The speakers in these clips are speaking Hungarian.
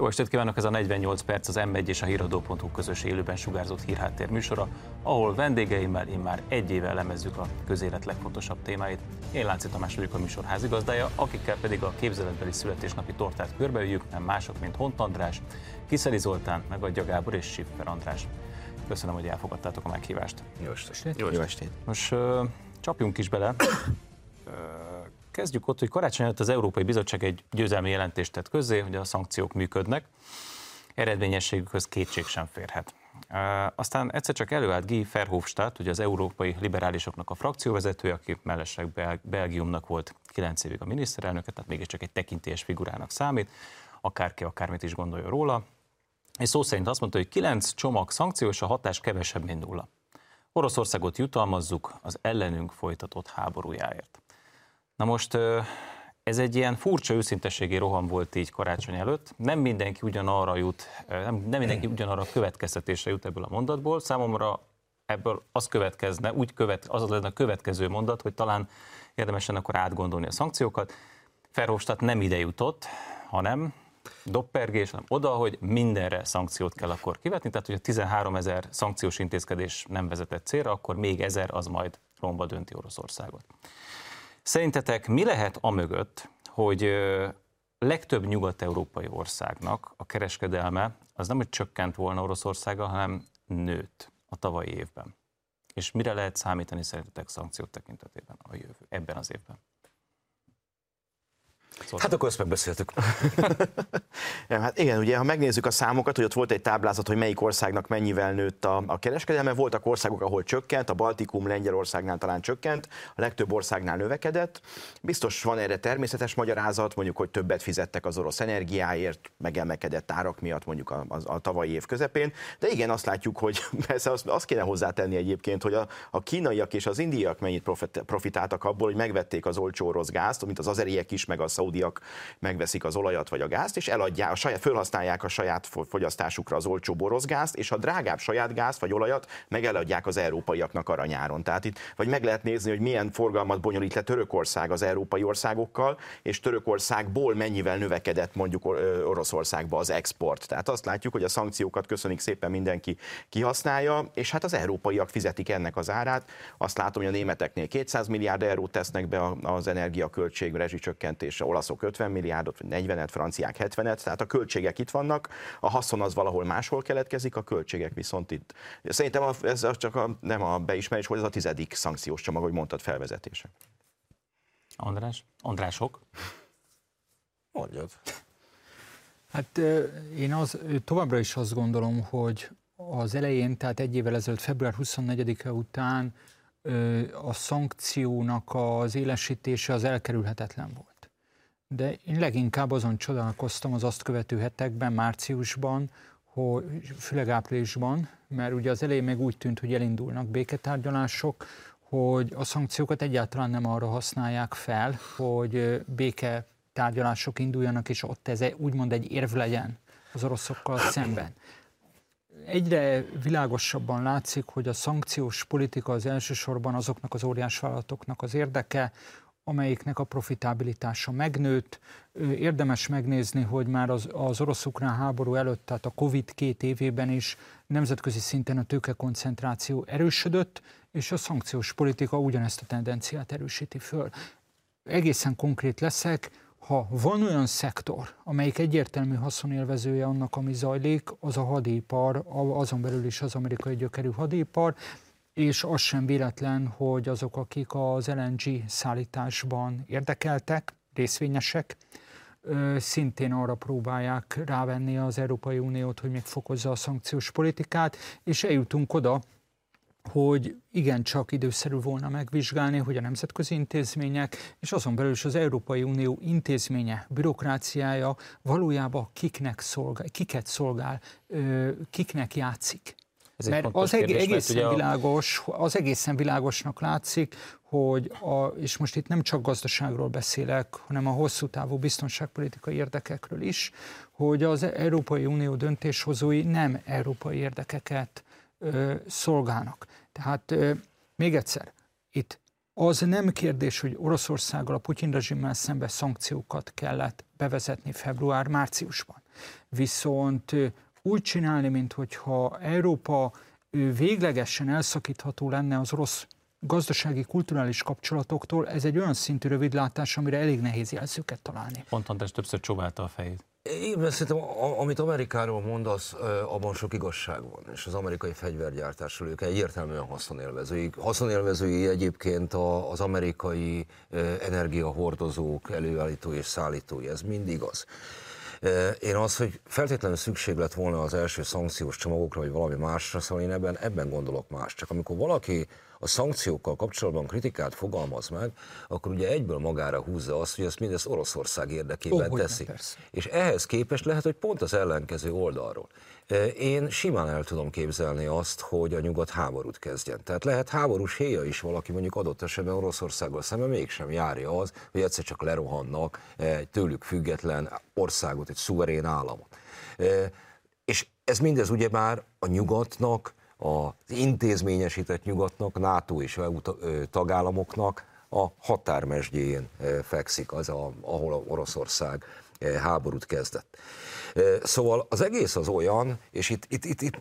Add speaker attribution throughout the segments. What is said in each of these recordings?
Speaker 1: Jó estét kívánok, ez a 48 perc az M1 és a híradó.hu közös élőben sugárzott hírháttér műsora, ahol vendégeimmel már egy éve elemezzük a közélet legfontosabb témáit. Én Lánci Tamás vagyok a műsor házigazdája, akikkel pedig a képzeletbeli születésnapi tortát körbeüljük, nem mások, mint Hont András, Kiszeli Zoltán, Megadja Gábor és Siffer András. Köszönöm, hogy elfogadtátok a meghívást.
Speaker 2: Jó estét.
Speaker 1: Jó estét. Most uh, csapjunk is bele. Kezdjük ott, hogy karácsony előtt az Európai Bizottság egy győzelmi jelentést tett közzé, hogy a szankciók működnek. Eredményességükhöz kétség sem férhet. Aztán egyszer csak előállt Guy Verhofstadt, ugye az európai liberálisoknak a frakcióvezetője, aki mellesleg Belgiumnak volt 9 évig a miniszterelnöke, tehát mégiscsak egy tekintélyes figurának számít, akárki akármit is gondolja róla. És szó szerint azt mondta, hogy 9 csomag szankció, és a hatás kevesebb, mint nulla. Oroszországot jutalmazzuk az ellenünk folytatott háborújáért. Na most ez egy ilyen furcsa őszintességi roham volt így karácsony előtt. Nem mindenki ugyanarra jut, nem, nem mindenki ugyanarra a következtetésre jut ebből a mondatból. Számomra ebből az következne, úgy követ, az lenne a következő mondat, hogy talán érdemes lenne akkor átgondolni a szankciókat. Ferhofstadt nem ide jutott, hanem doppergés, hanem oda, hogy mindenre szankciót kell akkor kivetni, tehát hogyha 13 ezer szankciós intézkedés nem vezetett célra, akkor még ezer az majd romba dönti Oroszországot. Szerintetek mi lehet a mögött, hogy legtöbb nyugat-európai országnak a kereskedelme az nem, hogy csökkent volna Oroszországgal, hanem nőtt a tavalyi évben. És mire lehet számítani szerintetek szankciók tekintetében a jövő, ebben az évben?
Speaker 2: Szóval. Hát akkor ezt megbeszéltük. ja, hát igen, ugye, ha megnézzük a számokat, hogy ott volt egy táblázat, hogy melyik országnak mennyivel nőtt a, a kereskedelme, voltak országok, ahol csökkent, a Baltikum, Lengyelországnál talán csökkent, a legtöbb országnál növekedett. Biztos van erre természetes magyarázat, mondjuk, hogy többet fizettek az orosz energiáért, megemelkedett árak miatt mondjuk a, a, a tavalyi év közepén. De igen, azt látjuk, hogy persze azt, azt kéne hozzátenni egyébként, hogy a, a kínaiak és az indiaiak mennyit profit, profitáltak abból, hogy megvették az olcsó orosz gázt, mint az azeriek is, meg a szaudiak megveszik az olajat vagy a gázt, és eladják, a saját, fölhasználják a saját fogyasztásukra az olcsó orosz gázt, és a drágább saját gázt vagy olajat meg eladják az európaiaknak aranyáron. Tehát itt, vagy meg lehet nézni, hogy milyen forgalmat bonyolít le Törökország az európai országokkal, és Törökországból mennyivel növekedett mondjuk Oroszországba az export. Tehát azt látjuk, hogy a szankciókat köszönik szépen mindenki kihasználja, és hát az európaiak fizetik ennek az árát. Azt látom, hogy a németeknél 200 milliárd eurót tesznek be az energiaköltség rezsicsökkentése, olaszok 50 milliárdot, vagy 40-et, franciák 70-et, tehát a költségek itt vannak, a haszon az valahol máshol keletkezik, a költségek viszont itt. Szerintem ez csak a, nem a beismerés, hogy ez a tizedik szankciós csomag, hogy mondtad, felvezetése.
Speaker 1: András? Andrások?
Speaker 2: Mondjad.
Speaker 3: Hát én az, továbbra is azt gondolom, hogy az elején, tehát egy évvel ezelőtt, február 24-e után a szankciónak az élesítése az elkerülhetetlen volt de én leginkább azon csodálkoztam az azt követő hetekben, márciusban, hogy, főleg áprilisban, mert ugye az elején még úgy tűnt, hogy elindulnak béketárgyalások, hogy a szankciókat egyáltalán nem arra használják fel, hogy béke tárgyalások induljanak, és ott ez úgymond egy érv legyen az oroszokkal szemben. Egyre világosabban látszik, hogy a szankciós politika az elsősorban azoknak az óriás vállalatoknak az érdeke, amelyiknek a profitábilitása megnőtt. Érdemes megnézni, hogy már az, az orosz-ukrán háború előtt, tehát a Covid két évében is nemzetközi szinten a tőkekoncentráció erősödött, és a szankciós politika ugyanezt a tendenciát erősíti föl. Egészen konkrét leszek, ha van olyan szektor, amelyik egyértelmű haszonélvezője annak, ami zajlik, az a hadipar, azon belül is az amerikai gyökerű hadipar, és az sem véletlen, hogy azok, akik az LNG szállításban érdekeltek, részvényesek, szintén arra próbálják rávenni az Európai Uniót, hogy megfokozza a szankciós politikát, és eljutunk oda, hogy igencsak időszerű volna megvizsgálni, hogy a nemzetközi intézmények, és azon belül is az Európai Unió intézménye, bürokráciája valójában kiknek szolgál, kiket szolgál, kiknek játszik. Ez mert az kérdés, egészen mert világos, az egészen világosnak látszik, hogy a, és most itt nem csak gazdaságról beszélek, hanem a hosszú távú biztonságpolitikai érdekekről is, hogy az Európai Unió döntéshozói nem európai érdekeket ö, szolgálnak. Tehát ö, még egyszer, itt az nem kérdés, hogy Oroszországgal, a Putyin rezsimmel szembe szankciókat kellett bevezetni február-márciusban Viszont úgy csinálni, mint hogyha Európa véglegesen elszakítható lenne az orosz gazdasági, kulturális kapcsolatoktól, ez egy olyan szintű rövidlátás, amire elég nehéz jelzőket találni.
Speaker 1: Pont András többször csóválta a fejét.
Speaker 4: Én szerintem, amit Amerikáról mondasz, abban sok igazság van, és az amerikai fegyvergyártásról ők egyértelműen haszonélvezői. Haszonélvezői egyébként az amerikai energiahordozók, előállítói és szállítói, ez mind igaz. Én az, hogy feltétlenül szükség lett volna az első szankciós csomagokra, vagy valami másra, szóval én ebben, ebben gondolok más. Csak amikor valaki a szankciókkal kapcsolatban kritikát fogalmaz meg, akkor ugye egyből magára húzza azt, hogy ezt mindezt Oroszország érdekében oh, teszi. És ehhez képest lehet, hogy pont az ellenkező oldalról. Én simán el tudom képzelni azt, hogy a nyugat háborút kezdjen. Tehát lehet háborús héja is valaki mondjuk adott esetben Oroszországgal szemben mégsem járja az, hogy egyszer csak lerohannak egy tőlük független országot, egy szuverén államot. És ez mindez ugye már a nyugatnak, az intézményesített nyugatnak, NATO és EU tagállamoknak a határmesdjén fekszik, az, a, ahol Oroszország háborút kezdett. Szóval az egész az olyan, és itt, itt, itt, itt,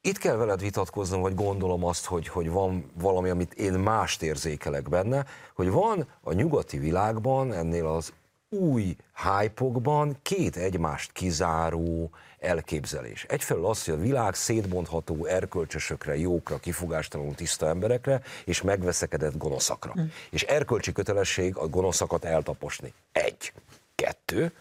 Speaker 4: itt kell veled vitatkoznom, vagy gondolom azt, hogy, hogy van valami, amit én mást érzékelek benne, hogy van a nyugati világban ennél az új hype két egymást kizáró elképzelés. Egyfelől az, hogy a világ szétbontható erkölcsösökre, jókra, kifogástalanul tiszta emberekre, és megveszekedett gonoszakra. Mm. És erkölcsi kötelesség a gonoszakat eltaposni. Egy. Kettő.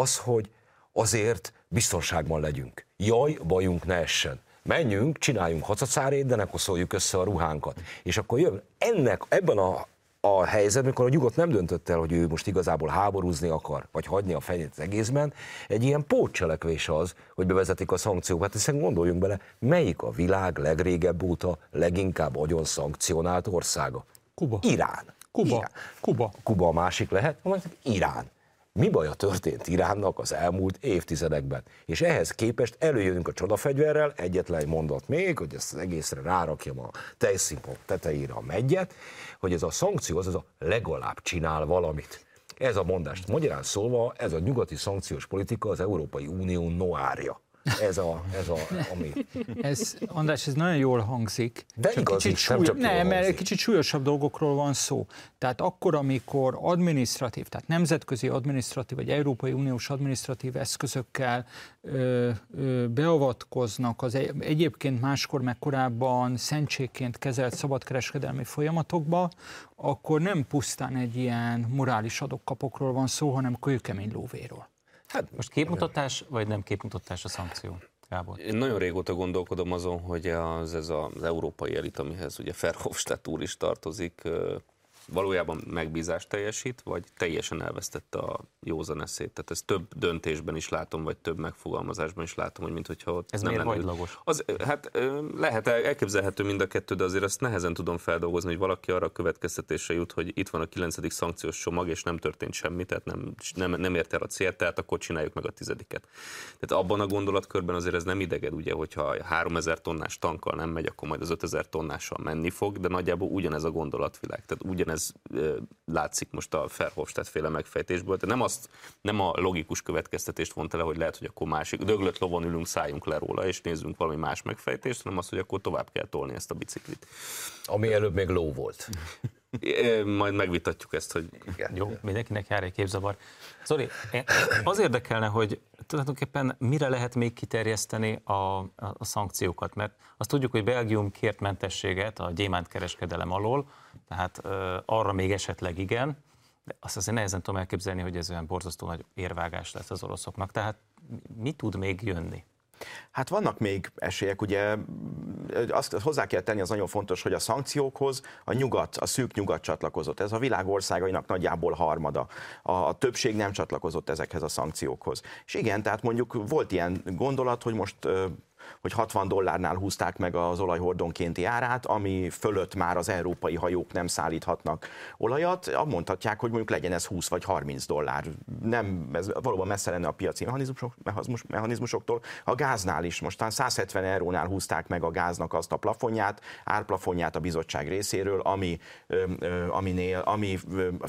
Speaker 4: Az, hogy azért biztonságban legyünk. Jaj, bajunk ne essen menjünk, csináljunk hacacárét, de ne koszoljuk össze a ruhánkat. És akkor jön ennek, ebben a a helyzet, mikor a nyugat nem döntött el, hogy ő most igazából háborúzni akar, vagy hagyni a fejét az egészben, egy ilyen pótcselekvés az, hogy bevezetik a szankciókat. Hiszen gondoljunk bele, melyik a világ legrégebb óta leginkább agyon szankcionált országa?
Speaker 3: Kuba.
Speaker 4: Irán.
Speaker 3: Kuba. Irán. Kuba.
Speaker 4: Kuba a másik lehet, a másik Irán mi baja történt Iránnak az elmúlt évtizedekben. És ehhez képest előjönünk a csodafegyverrel, egyetlen mondat még, hogy ezt az egészre rárakjam a tejszínpont tetejére a megyet, hogy ez a szankció az, az a legalább csinál valamit. Ez a mondást. Magyarán szólva, ez a nyugati szankciós politika az Európai Unió noárja. Ez a, ez a ami...
Speaker 3: Ez, András, ez nagyon jól hangzik.
Speaker 4: De csak igaz, kicsit súly... nem,
Speaker 3: nem mert kicsit súlyosabb dolgokról van szó. Tehát akkor, amikor administratív, tehát nemzetközi administratív, vagy Európai Uniós administratív eszközökkel ö, ö, beavatkoznak az egyébként máskor meg korábban szentségként kezelt szabadkereskedelmi folyamatokba, akkor nem pusztán egy ilyen morális adokkapokról van szó, hanem kőkemény lóvéről.
Speaker 1: Hát most képmutatás, vagy nem képmutatás a szankció? Gábor.
Speaker 5: Én nagyon régóta gondolkodom azon, hogy az, ez az európai elit, amihez ugye Verhofstadt úr is tartozik, valójában megbízást teljesít, vagy teljesen elvesztette a józan eszét. Tehát ezt több döntésben is látom, vagy több megfogalmazásban is látom, hogy mintha ott
Speaker 1: Ez nem miért hagylagos?
Speaker 5: Az, hát lehet, elképzelhető mind a kettő, de azért azt nehezen tudom feldolgozni, hogy valaki arra a következtetésre jut, hogy itt van a kilencedik szankciós csomag, és nem történt semmi, tehát nem, nem, nem ért el a célt, tehát akkor csináljuk meg a tizediket. Tehát abban a gondolatkörben azért ez nem ideged, ugye, hogyha 3000 tonnás tankkal nem megy, akkor majd az 5000 tonnással menni fog, de nagyjából ugyanez a gondolatvilág. Tehát ugyanez ez látszik most a Verhofstadt féle megfejtésből. Tehát nem, azt, nem a logikus következtetést vonta le, hogy lehet, hogy akkor másik, döglött lovon ülünk, szálljunk le róla, és nézzünk valami más megfejtést, hanem azt, hogy akkor tovább kell tolni ezt a biciklit.
Speaker 4: Ami előbb még ló volt.
Speaker 5: Majd megvitatjuk ezt, hogy...
Speaker 1: Igen. Jó, mindenkinek jár egy képzavar. Zoli, az érdekelne, hogy tulajdonképpen mire lehet még kiterjeszteni a, a, a szankciókat, mert azt tudjuk, hogy Belgium kért mentességet a gyémánt kereskedelem alól, tehát arra még esetleg igen, de azt azért nehezen tudom elképzelni, hogy ez olyan borzasztó nagy érvágás lesz az oroszoknak. Tehát mi tud még jönni?
Speaker 2: Hát vannak még esélyek, ugye azt hozzá kell tenni, az nagyon fontos, hogy a szankciókhoz a nyugat, a szűk nyugat csatlakozott. Ez a világ országainak nagyjából harmada. A, a többség nem csatlakozott ezekhez a szankciókhoz. És igen, tehát mondjuk volt ilyen gondolat, hogy most hogy 60 dollárnál húzták meg az olajhordonkénti árát, ami fölött már az európai hajók nem szállíthatnak olajat, mondhatják, hogy mondjuk legyen ez 20 vagy 30 dollár. Nem, ez valóban messze lenne a piaci mechanizmusok, mechanizmusoktól. A gáznál is mostan 170 eurónál húzták meg a gáznak azt a plafonját, árplafonját a bizottság részéről, ami, aminél, ami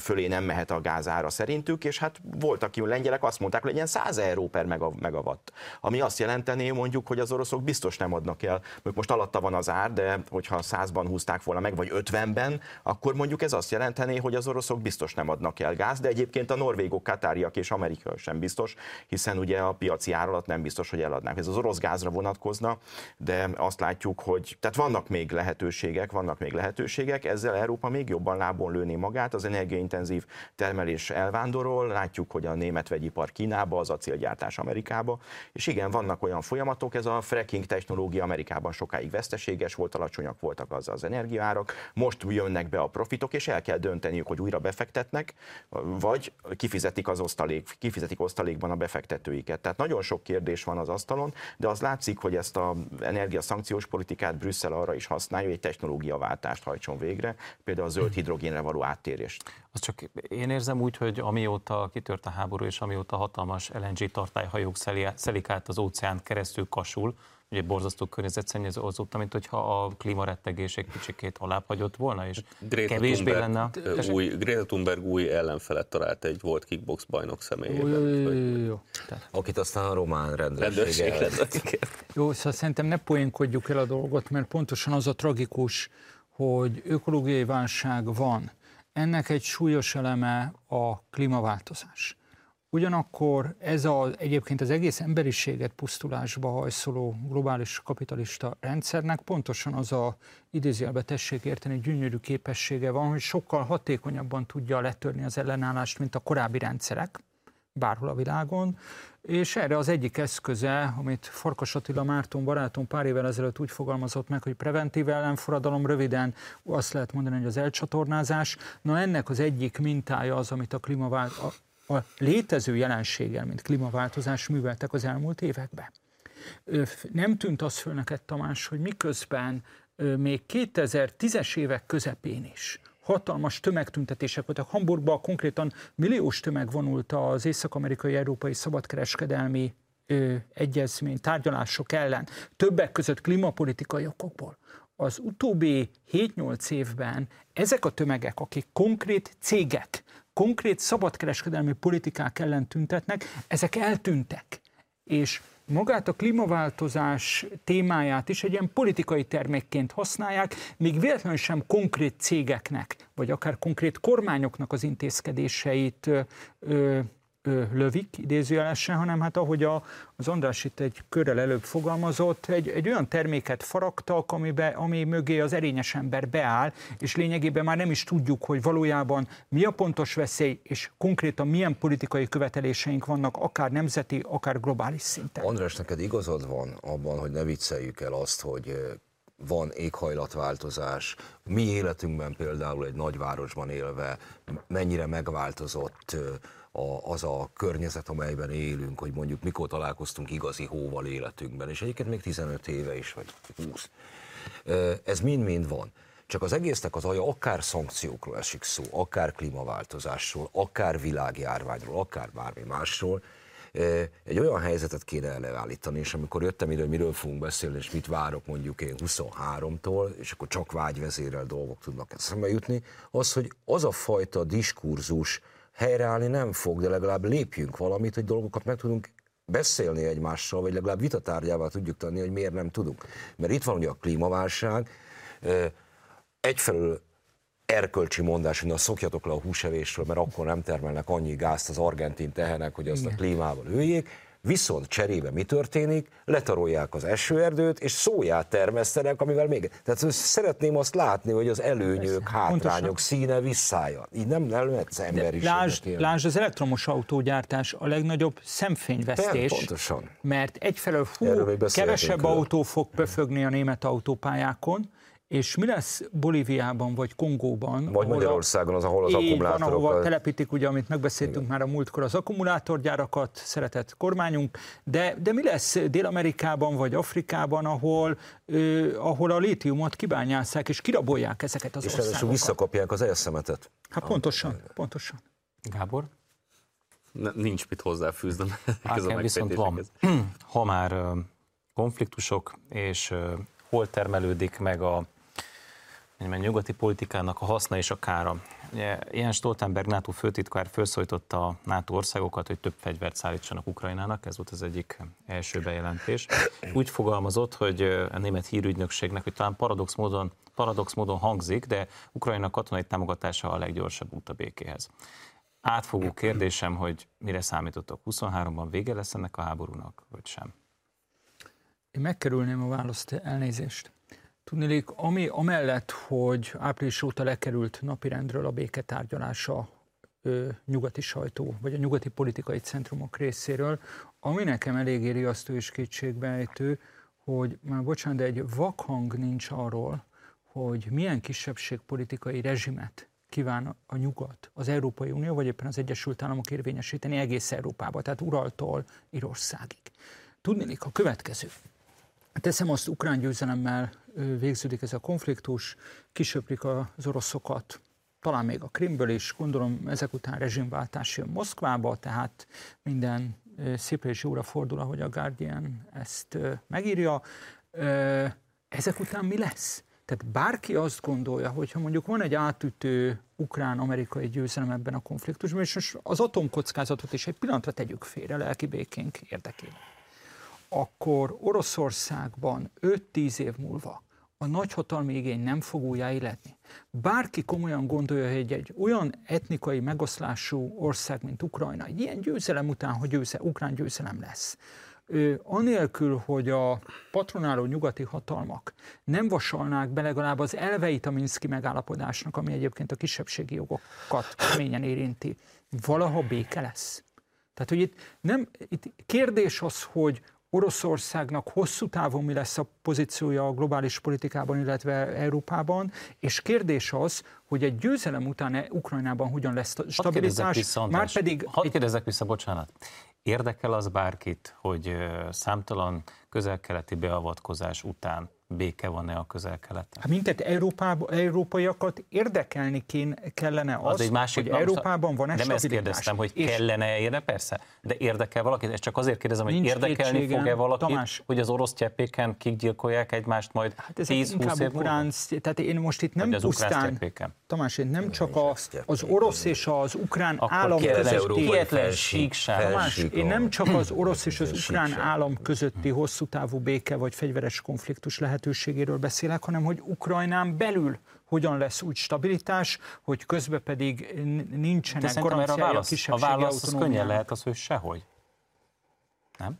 Speaker 2: fölé nem mehet a gázára szerintük, és hát voltak ki lengyelek azt mondták, hogy legyen 100 euró per megawatt, ami azt jelenteni mondjuk, hogy az oroszok biztos nem adnak el, most alatta van az ár, de hogyha 100-ban húzták volna meg, vagy 50-ben, akkor mondjuk ez azt jelenteni, hogy az oroszok biztos nem adnak el gáz, de egyébként a norvégok, katáriak és Amerika sem biztos, hiszen ugye a piaci ár alatt nem biztos, hogy eladnák. Ez az orosz gázra vonatkozna, de azt látjuk, hogy tehát vannak még lehetőségek, vannak még lehetőségek, ezzel Európa még jobban lábon lőni magát, az energiaintenzív termelés elvándorol, látjuk, hogy a német vegyipar Kínába, az acélgyártás Amerikába, és igen, vannak olyan folyamatok, ez a fracking technológia Amerikában sokáig veszteséges volt, alacsonyak voltak az az energiárak, most jönnek be a profitok, és el kell dönteniük, hogy újra befektetnek, vagy kifizetik az osztalék, kifizetik osztalékban a befektetőiket. Tehát nagyon sok kérdés van az asztalon, de az látszik, hogy ezt az energiaszankciós politikát Brüsszel arra is használja, hogy egy technológiaváltást hajtson végre, például a zöld hidrogénre való áttérést.
Speaker 1: Az csak én érzem úgy, hogy amióta kitört a háború, és amióta hatalmas LNG tartályhajók szelik át az óceán keresztül kasul, ugye borzasztó környezetszennyező azóta, mint hogyha a klímarettegés egy kicsikét alább hagyott volna, és Greta kevésbé
Speaker 5: Thunberg,
Speaker 1: lenne.
Speaker 5: Új, Greta Thunberg új ellenfelet talált egy volt kickbox bajnok személyében. Jó, jó.
Speaker 4: Akit aztán a román rendőrség, rendőrség
Speaker 3: Jó, szóval szerintem ne poénkodjuk el a dolgot, mert pontosan az a tragikus, hogy ökológiai válság van. Ennek egy súlyos eleme a klímaváltozás. Ugyanakkor ez az egyébként az egész emberiséget pusztulásba hajszoló globális kapitalista rendszernek pontosan az a idézőjelbe tessék érteni gyönyörű képessége van, hogy sokkal hatékonyabban tudja letörni az ellenállást, mint a korábbi rendszerek bárhol a világon, és erre az egyik eszköze, amit Farkas Attila Márton barátom pár évvel ezelőtt úgy fogalmazott meg, hogy preventív ellenforradalom, röviden azt lehet mondani, hogy az elcsatornázás. Na ennek az egyik mintája az, amit a klímavált, a, a létező jelenséggel, mint klímaváltozás műveltek az elmúlt években. Nem tűnt az föl neked, Tamás, hogy miközben még 2010-es évek közepén is hatalmas tömegtüntetések voltak. Hamburgban konkrétan milliós tömeg vonult az észak-amerikai európai szabadkereskedelmi ö, egyezmény, tárgyalások ellen, többek között klímapolitikai okokból. Az utóbbi 7-8 évben ezek a tömegek, akik konkrét cégek, konkrét szabadkereskedelmi politikák ellen tüntetnek, ezek eltűntek. És magát a klímaváltozás témáját is egy ilyen politikai termékként használják, még véletlenül sem konkrét cégeknek, vagy akár konkrét kormányoknak az intézkedéseit ö, ö, lövik, idézőjelesen, hanem hát ahogy a, az András itt egy körrel előbb fogalmazott, egy, egy olyan terméket faragtak, amibe, ami mögé az erényes ember beáll, és lényegében már nem is tudjuk, hogy valójában mi a pontos veszély, és konkrétan milyen politikai követeléseink vannak, akár nemzeti, akár globális szinten.
Speaker 4: András, neked igazad van abban, hogy ne vicceljük el azt, hogy van éghajlatváltozás, mi életünkben például egy nagyvárosban élve mennyire megváltozott a, az a környezet, amelyben élünk, hogy mondjuk mikor találkoztunk igazi hóval életünkben, és egyébként még 15 éve is, vagy 20. Ez mind-mind van. Csak az egésznek az alja akár szankciókról esik szó, akár klímaváltozásról, akár világjárványról, akár bármi másról, egy olyan helyzetet kéne előállítani, és amikor jöttem ide, hogy miről fogunk beszélni, és mit várok mondjuk én 23-tól, és akkor csak vágyvezérel dolgok tudnak eszembe jutni, az, hogy az a fajta diskurzus, helyreállni nem fog, de legalább lépjünk valamit, hogy dolgokat meg tudunk beszélni egymással, vagy legalább vitatárgyával tudjuk tenni, hogy miért nem tudunk. Mert itt van ugye a klímaválság, egyfelől erkölcsi mondás, hogy na szokjatok le a húsevésről, mert akkor nem termelnek annyi gázt az argentin tehenek, hogy azt a klímával öljék. Viszont cserébe mi történik? Letarolják az esőerdőt, és szóját termesztenek, amivel még... Tehát szeretném azt látni, hogy az előnyök, hátrányok Pontosan. színe visszája. Így nem, nem lehet emberi
Speaker 3: lásd, lásd, az elektromos autógyártás a legnagyobb szemfényvesztés.
Speaker 4: pontosan.
Speaker 3: Mert egyfelől hú, kevesebb autó fog pöfögni a német autópályákon, és mi lesz Bolíviában vagy Kongóban?
Speaker 4: Vagy Magyarországon, az, ahol az akkumulátorokat... Van, ahova
Speaker 3: telepítik, ugye, amit megbeszéltünk Igen. már a múltkor, az akkumulátorgyárakat, szeretett kormányunk, de, de mi lesz Dél-Amerikában vagy Afrikában, ahol, ö, ahol a lítiumot kibányásszák és kirabolják ezeket az
Speaker 4: és
Speaker 3: országokat? És
Speaker 4: visszakapják az elszemetet.
Speaker 3: Hát pontosan, pontosan.
Speaker 1: Gábor?
Speaker 5: nincs mit hozzáfűznöm.
Speaker 1: A viszont van. Ha már konfliktusok, és hol termelődik meg a mondjam, nyugati politikának a haszna és a kára. Ilyen Stoltenberg NATO főtitkár felszólította a NATO országokat, hogy több fegyvert szállítsanak Ukrajnának, ez volt az egyik első bejelentés. Úgy fogalmazott, hogy a német hírügynökségnek, hogy talán paradox módon, paradox módon hangzik, de Ukrajna katonai támogatása a leggyorsabb út a békéhez. Átfogó kérdésem, hogy mire számítottok? 23-ban vége lesz ennek a háborúnak, vagy sem?
Speaker 3: Én megkerülném a választ, elnézést. Tudnélik, ami amellett, hogy április óta lekerült napirendről a béketárgyalása ö, nyugati sajtó, vagy a nyugati politikai centrumok részéről, ami nekem eléggé riasztó és kétségbejtő, hogy már bocsánat, de egy vakhang nincs arról, hogy milyen kisebbségpolitikai rezsimet kíván a nyugat, az Európai Unió, vagy éppen az Egyesült Államok érvényesíteni egész Európába, tehát Uraltól Írországig. Tudnélik a következő. Teszem azt, ukrán győzelemmel végződik ez a konfliktus, kisöprik az oroszokat, talán még a Krimből is, gondolom ezek után rezsimváltás jön Moszkvába, tehát minden szépre és jóra fordul, ahogy a Guardian ezt megírja. Ezek után mi lesz? Tehát bárki azt gondolja, hogy ha mondjuk van egy átütő ukrán-amerikai győzelem ebben a konfliktusban, és most az atomkockázatot is egy pillanatra tegyük félre lelki békénk érdekében, akkor Oroszországban 5-10 év múlva a nagyhatalmi igény nem fog újjáilletni. Bárki komolyan gondolja, hogy egy olyan etnikai megoszlású ország, mint Ukrajna, egy ilyen győzelem után, hogy győze, ukrán győzelem lesz, anélkül, hogy a patronáló nyugati hatalmak nem vasalnák be legalább az elveit a Minszki megállapodásnak, ami egyébként a kisebbségi jogokat keményen érinti, valaha béke lesz. Tehát, hogy itt, nem, itt kérdés az, hogy Oroszországnak hosszú távon mi lesz a pozíciója a globális politikában, illetve Európában, és kérdés az, hogy egy győzelem után e- Ukrajnában hogyan lesz a stabilitás.
Speaker 1: Már pedig... Hadd kérdezzek vissza, bocsánat. Érdekel az bárkit, hogy számtalan közel-keleti beavatkozás után béke van-e a közel-keleten?
Speaker 3: Hát minket Európában, európaiakat érdekelni kén, kellene az, az egy másik, hogy Európában van-e
Speaker 1: Nem ezt kérdeztem, hogy kellene érde, persze, de érdekel valakit, ezt csak azért kérdezem, hogy érdekelni fog-e valakit, Tamás, hogy az orosz cseppéken kik gyilkolják egymást majd hát 10-20 év
Speaker 3: ukrán, Tehát én most itt nem pusztán, Tamás, én nem csak a, az orosz és az ukrán Akkor állam közötti... Tamás, én nem csak az orosz és az ukrán állam közötti hosszú távú béke vagy fegyveres konfliktus lehet lehetőségéről beszélek, hanem hogy Ukrajnán belül hogyan lesz úgy stabilitás, hogy közben pedig nincsenek garanciája a, válasz,
Speaker 1: a válasz az könnyen lehet az, hogy sehogy. Nem?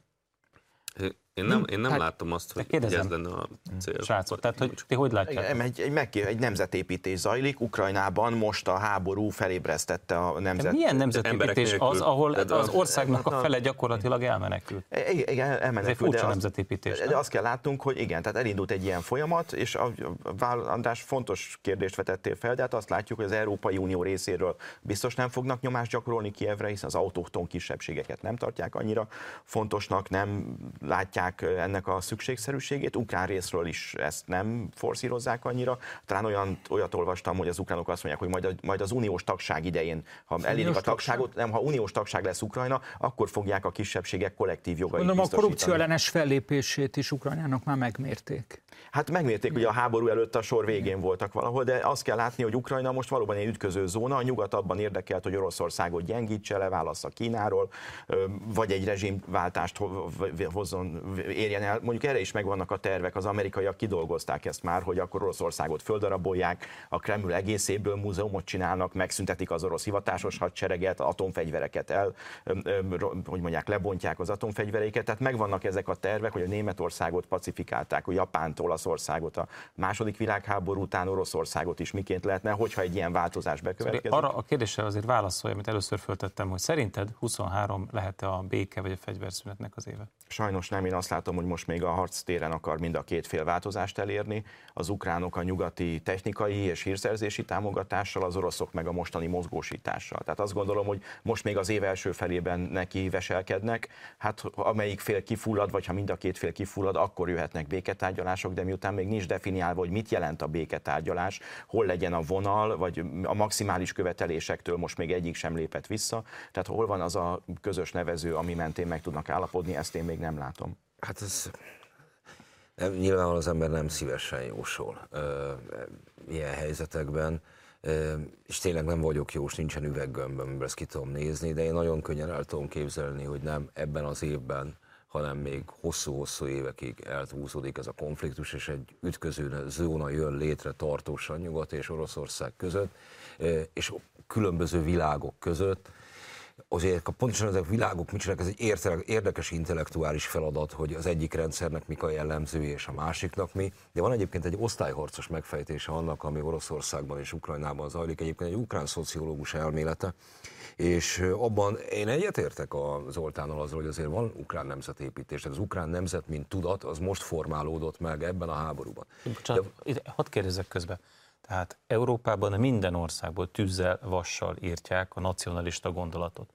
Speaker 5: Én nem, én nem hát, látom azt, hogy kérdezem. ez lenne a cél.
Speaker 1: Srácok, tehát hogy ti hogy látjátok?
Speaker 2: Egy, egy, egy, egy nemzetépítés zajlik, Ukrajnában most a háború felébresztette a nemzet... De
Speaker 1: milyen nemzetépítés az, ahol az országnak a fele gyakorlatilag elmenekült?
Speaker 2: Igen, elmenekült. Ez egy
Speaker 1: furcsa de nemzetépítés.
Speaker 2: De azt kell látnunk, hogy igen, tehát elindult egy ilyen folyamat, és a, András fontos kérdést vetettél fel, de hát azt látjuk, hogy az Európai Unió részéről biztos nem fognak nyomást gyakorolni Kievre, hiszen az autókton kisebbségeket nem tartják annyira fontosnak, nem látják látják ennek a szükségszerűségét, ukrán részről is ezt nem forszírozzák annyira. Talán olyan, olyat olvastam, hogy az ukránok azt mondják, hogy majd, a, majd az uniós tagság idején, ha elérik a tagságot, nem, ha uniós tagság lesz Ukrajna, akkor fogják a kisebbségek kollektív jogait
Speaker 3: Mondom, a korrupció ellenes fellépését is Ukrajnának már megmérték.
Speaker 2: Hát megmérték, hogy a háború előtt a sor végén voltak valahol, de azt kell látni, hogy Ukrajna most valóban egy ütköző zóna, a nyugat abban érdekelt, hogy Oroszországot gyengítse le, a Kínáról, vagy egy rezsimváltást hozzon, érjen el. Mondjuk erre is megvannak a tervek, az amerikaiak kidolgozták ezt már, hogy akkor Oroszországot földarabolják, a Kreml egészéből múzeumot csinálnak, megszüntetik az orosz hivatásos hadsereget, atomfegyvereket el, hogy mondják, lebontják az atomfegyvereiket, tehát megvannak ezek a tervek, hogy a Németországot pacifikálták, a Japánt, Olaszországot, a második világháború után Oroszországot is miként lehetne, hogyha egy ilyen változás bekövetkezik.
Speaker 1: Arra a kérdésre azért válaszolja, amit először föltettem, hogy szerinted 23 lehet-e a béke vagy a fegyverszünetnek az éve?
Speaker 2: Sajnos nem, én azt azt látom, hogy most még a harctéren akar mind a két fél változást elérni. Az ukránok a nyugati technikai és hírszerzési támogatással, az oroszok meg a mostani mozgósítással. Tehát azt gondolom, hogy most még az év első felében neki veselkednek. Hát amelyik fél kifullad, vagy ha mind a két fél kifullad, akkor jöhetnek béketárgyalások, de miután még nincs definiálva, hogy mit jelent a béketárgyalás, hol legyen a vonal, vagy a maximális követelésektől most még egyik sem lépett vissza. Tehát hol van az a közös nevező, ami mentén meg tudnak állapodni, ezt én még nem látom.
Speaker 4: Hát ez nem, nyilván az ember nem szívesen jósol ö, ilyen helyzetekben, ö, és tényleg nem vagyok jó, és nincsen üveggömböm, amiből ezt ki tudom nézni, de én nagyon könnyen el tudom képzelni, hogy nem ebben az évben, hanem még hosszú-hosszú évekig elhúzódik ez a konfliktus, és egy ütköző zóna jön létre tartósan Nyugat és Oroszország között, és különböző világok között, azért pontosan ezek a világok mit csinálnak, ez egy érdekes intellektuális feladat, hogy az egyik rendszernek mik a jellemzői és a másiknak mi, de van egyébként egy osztályharcos megfejtése annak, ami Oroszországban és Ukrajnában zajlik, egyébként egy ukrán szociológus elmélete, és abban én egyetértek a Zoltánnal azzal, hogy azért van ukrán nemzetépítés, tehát az ukrán nemzet, mint tudat, az most formálódott meg ebben a háborúban.
Speaker 1: Bocsánat, De... hadd kérdezzek közben. Tehát Európában minden országból tűzzel, vassal írtják a nacionalista gondolatot.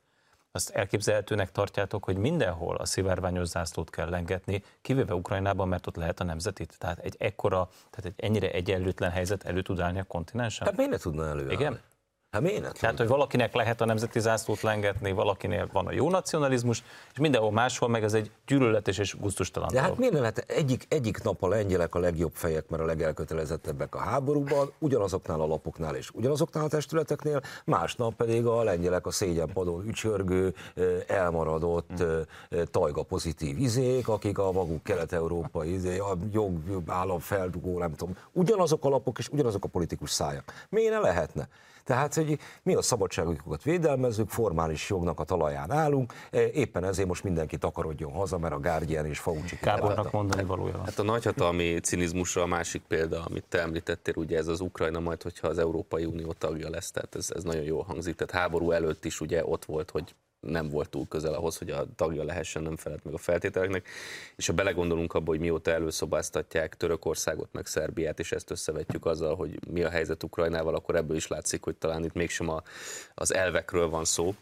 Speaker 1: Azt elképzelhetőnek tartjátok, hogy mindenhol a szivárványos zászlót kell lengetni, kivéve Ukrajnában, mert ott lehet a nemzetit. Tehát egy ekkora, tehát egy ennyire egyenlőtlen helyzet elő tud állni a kontinensen?
Speaker 4: Hát miért ne tudna előállni?
Speaker 1: Igen?
Speaker 4: Hát miért
Speaker 1: Tehát, hogy valakinek lehet a nemzeti zászlót lengetni, valakinél van a jó nacionalizmus, és mindenhol máshol meg ez egy gyűlöletes és gusztustalan
Speaker 4: De hát miért nem lehet egyik, egyik nap a lengyelek a legjobb fejek, mert a legelkötelezettebbek a háborúban, ugyanazoknál a lapoknál és ugyanazoknál a testületeknél, másnap pedig a lengyelek a szégyenpadon ücsörgő, elmaradott, tajga pozitív izék, akik a maguk kelet-európai izé, a jog, állam feldugó, nem tudom, ugyanazok a lapok és ugyanazok a politikus szájak. Miért ne lehetne? Tehát, hogy mi a szabadságokat védelmezzük, formális jognak a talaján állunk, e, éppen ezért most mindenki takarodjon haza, mert a Guardian és Fauci
Speaker 1: Kábornak mondani valója
Speaker 5: Hát a nagyhatalmi cinizmusra a másik példa, amit te említettél, ugye ez az Ukrajna majd, hogyha az Európai Unió tagja lesz, tehát ez, ez nagyon jól hangzik. Tehát háború előtt is ugye ott volt, hogy nem volt túl közel ahhoz, hogy a tagja lehessen, nem felelt meg a feltételeknek. És ha belegondolunk abba, hogy mióta előszobáztatják Törökországot, meg Szerbiát, és ezt összevetjük azzal, hogy mi a helyzet Ukrajnával, akkor ebből is látszik, hogy talán itt mégsem a, az elvekről van szó,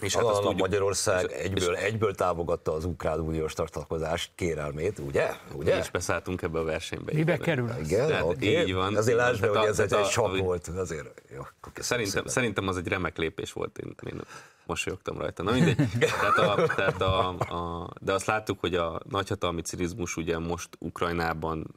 Speaker 4: és hát azt tudjuk, Magyarország egyből, egyből támogatta az ukrán uniós tartalkozást, kérelmét, ugye? ugye?
Speaker 5: Mi is beszálltunk ebbe a versenybe.
Speaker 3: Mibe kerül?
Speaker 4: Igen, tehát okay. így van. Azért lásd be, hogy ez egy, egy sok volt. Azért, jó,
Speaker 5: szerintem, szerintem az egy remek lépés volt. Én, én mosolyogtam rajta. Na mindegy. tehát a, tehát a, a, de azt láttuk, hogy a nagyhatalmi cirizmus ugye most Ukrajnában,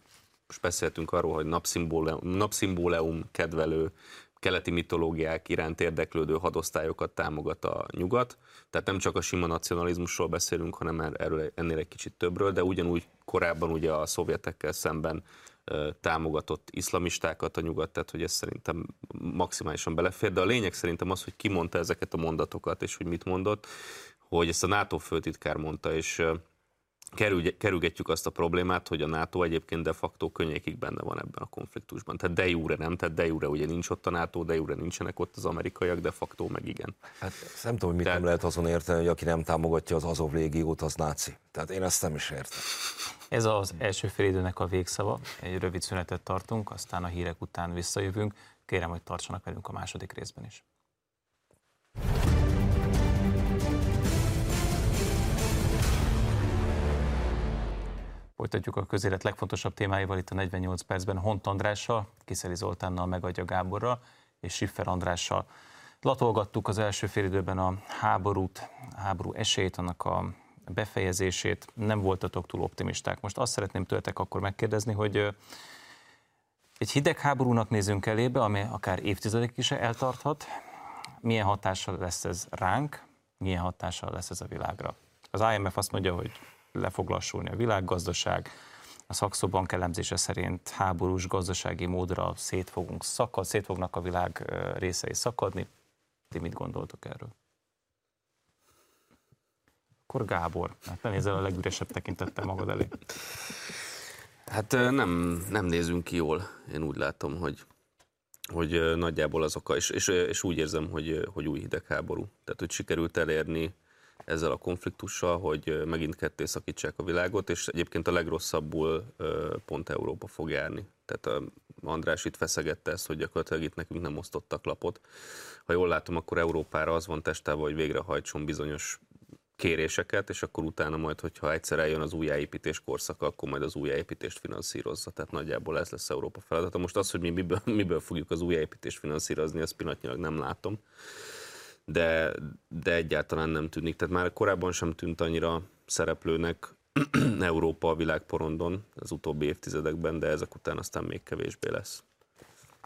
Speaker 5: most beszéltünk arról, hogy napszimbóleum, napszimbóleum kedvelő keleti mitológiák iránt érdeklődő hadosztályokat támogat a nyugat. Tehát nem csak a sima nacionalizmusról beszélünk, hanem erről, ennél egy kicsit többről, de ugyanúgy korábban ugye a szovjetekkel szemben támogatott iszlamistákat a nyugat, tehát hogy ez szerintem maximálisan belefér, de a lényeg szerintem az, hogy ki mondta ezeket a mondatokat, és hogy mit mondott, hogy ezt a NATO főtitkár mondta, és kerülgetjük azt a problémát, hogy a NATO egyébként de facto könnyékig benne van ebben a konfliktusban. Tehát de jure nem, tehát de jure ugye nincs ott a NATO, de jure nincsenek ott az amerikaiak, de facto meg igen.
Speaker 4: Hát nem tudom, hogy mit Tehát... nem lehet azon érteni, hogy aki nem támogatja az Azov légiót, az náci. Tehát én ezt nem is értem.
Speaker 1: Ez az első félidőnek a végszava. Egy rövid szünetet tartunk, aztán a hírek után visszajövünk. Kérem, hogy tartsanak velünk a második részben is. Folytatjuk a közélet legfontosabb témáival itt a 48 percben Hont Andrással, Kiszeli Zoltánnal, Megadja Gáborral és Siffer Andrással. Latolgattuk az első félidőben a háborút, a háború esélyt, annak a befejezését, nem voltatok túl optimisták. Most azt szeretném tőletek akkor megkérdezni, hogy egy hidegháborúnak nézünk elébe, ami akár évtizedek is eltarthat. Milyen hatással lesz ez ránk, milyen hatással lesz ez a világra? Az IMF azt mondja, hogy le fog lassulni a világgazdaság, a szakszobank elemzése szerint háborús gazdasági módra szét fogunk szakad, szét fognak a világ részei szakadni. Ti mit gondoltok erről? Akkor Gábor, hát nem nézel a legüresebb tekintettel magad elé.
Speaker 5: Hát nem, nem nézünk ki jól, én úgy látom, hogy, hogy nagyjából azok, és, és, és úgy érzem, hogy, hogy új hidegháború. Tehát, hogy sikerült elérni ezzel a konfliktussal, hogy megint ketté szakítsák a világot, és egyébként a legrosszabbul pont Európa fog járni. Tehát András itt feszegette ezt, hogy gyakorlatilag itt nekünk nem osztottak lapot. Ha jól látom, akkor Európára az van testában, hogy végrehajtson bizonyos kéréseket, és akkor utána majd, hogyha egyszer eljön az újjáépítés korszaka, akkor majd az újjáépítést finanszírozza. Tehát nagyjából ez lesz Európa feladata. Most az, hogy mi miből, miből fogjuk az újjáépítést finanszírozni, azt pillanatnyilag nem látom. De, de egyáltalán nem tűnik. Tehát már korábban sem tűnt annyira szereplőnek Európa a világporondon az utóbbi évtizedekben, de ezek után aztán még kevésbé lesz.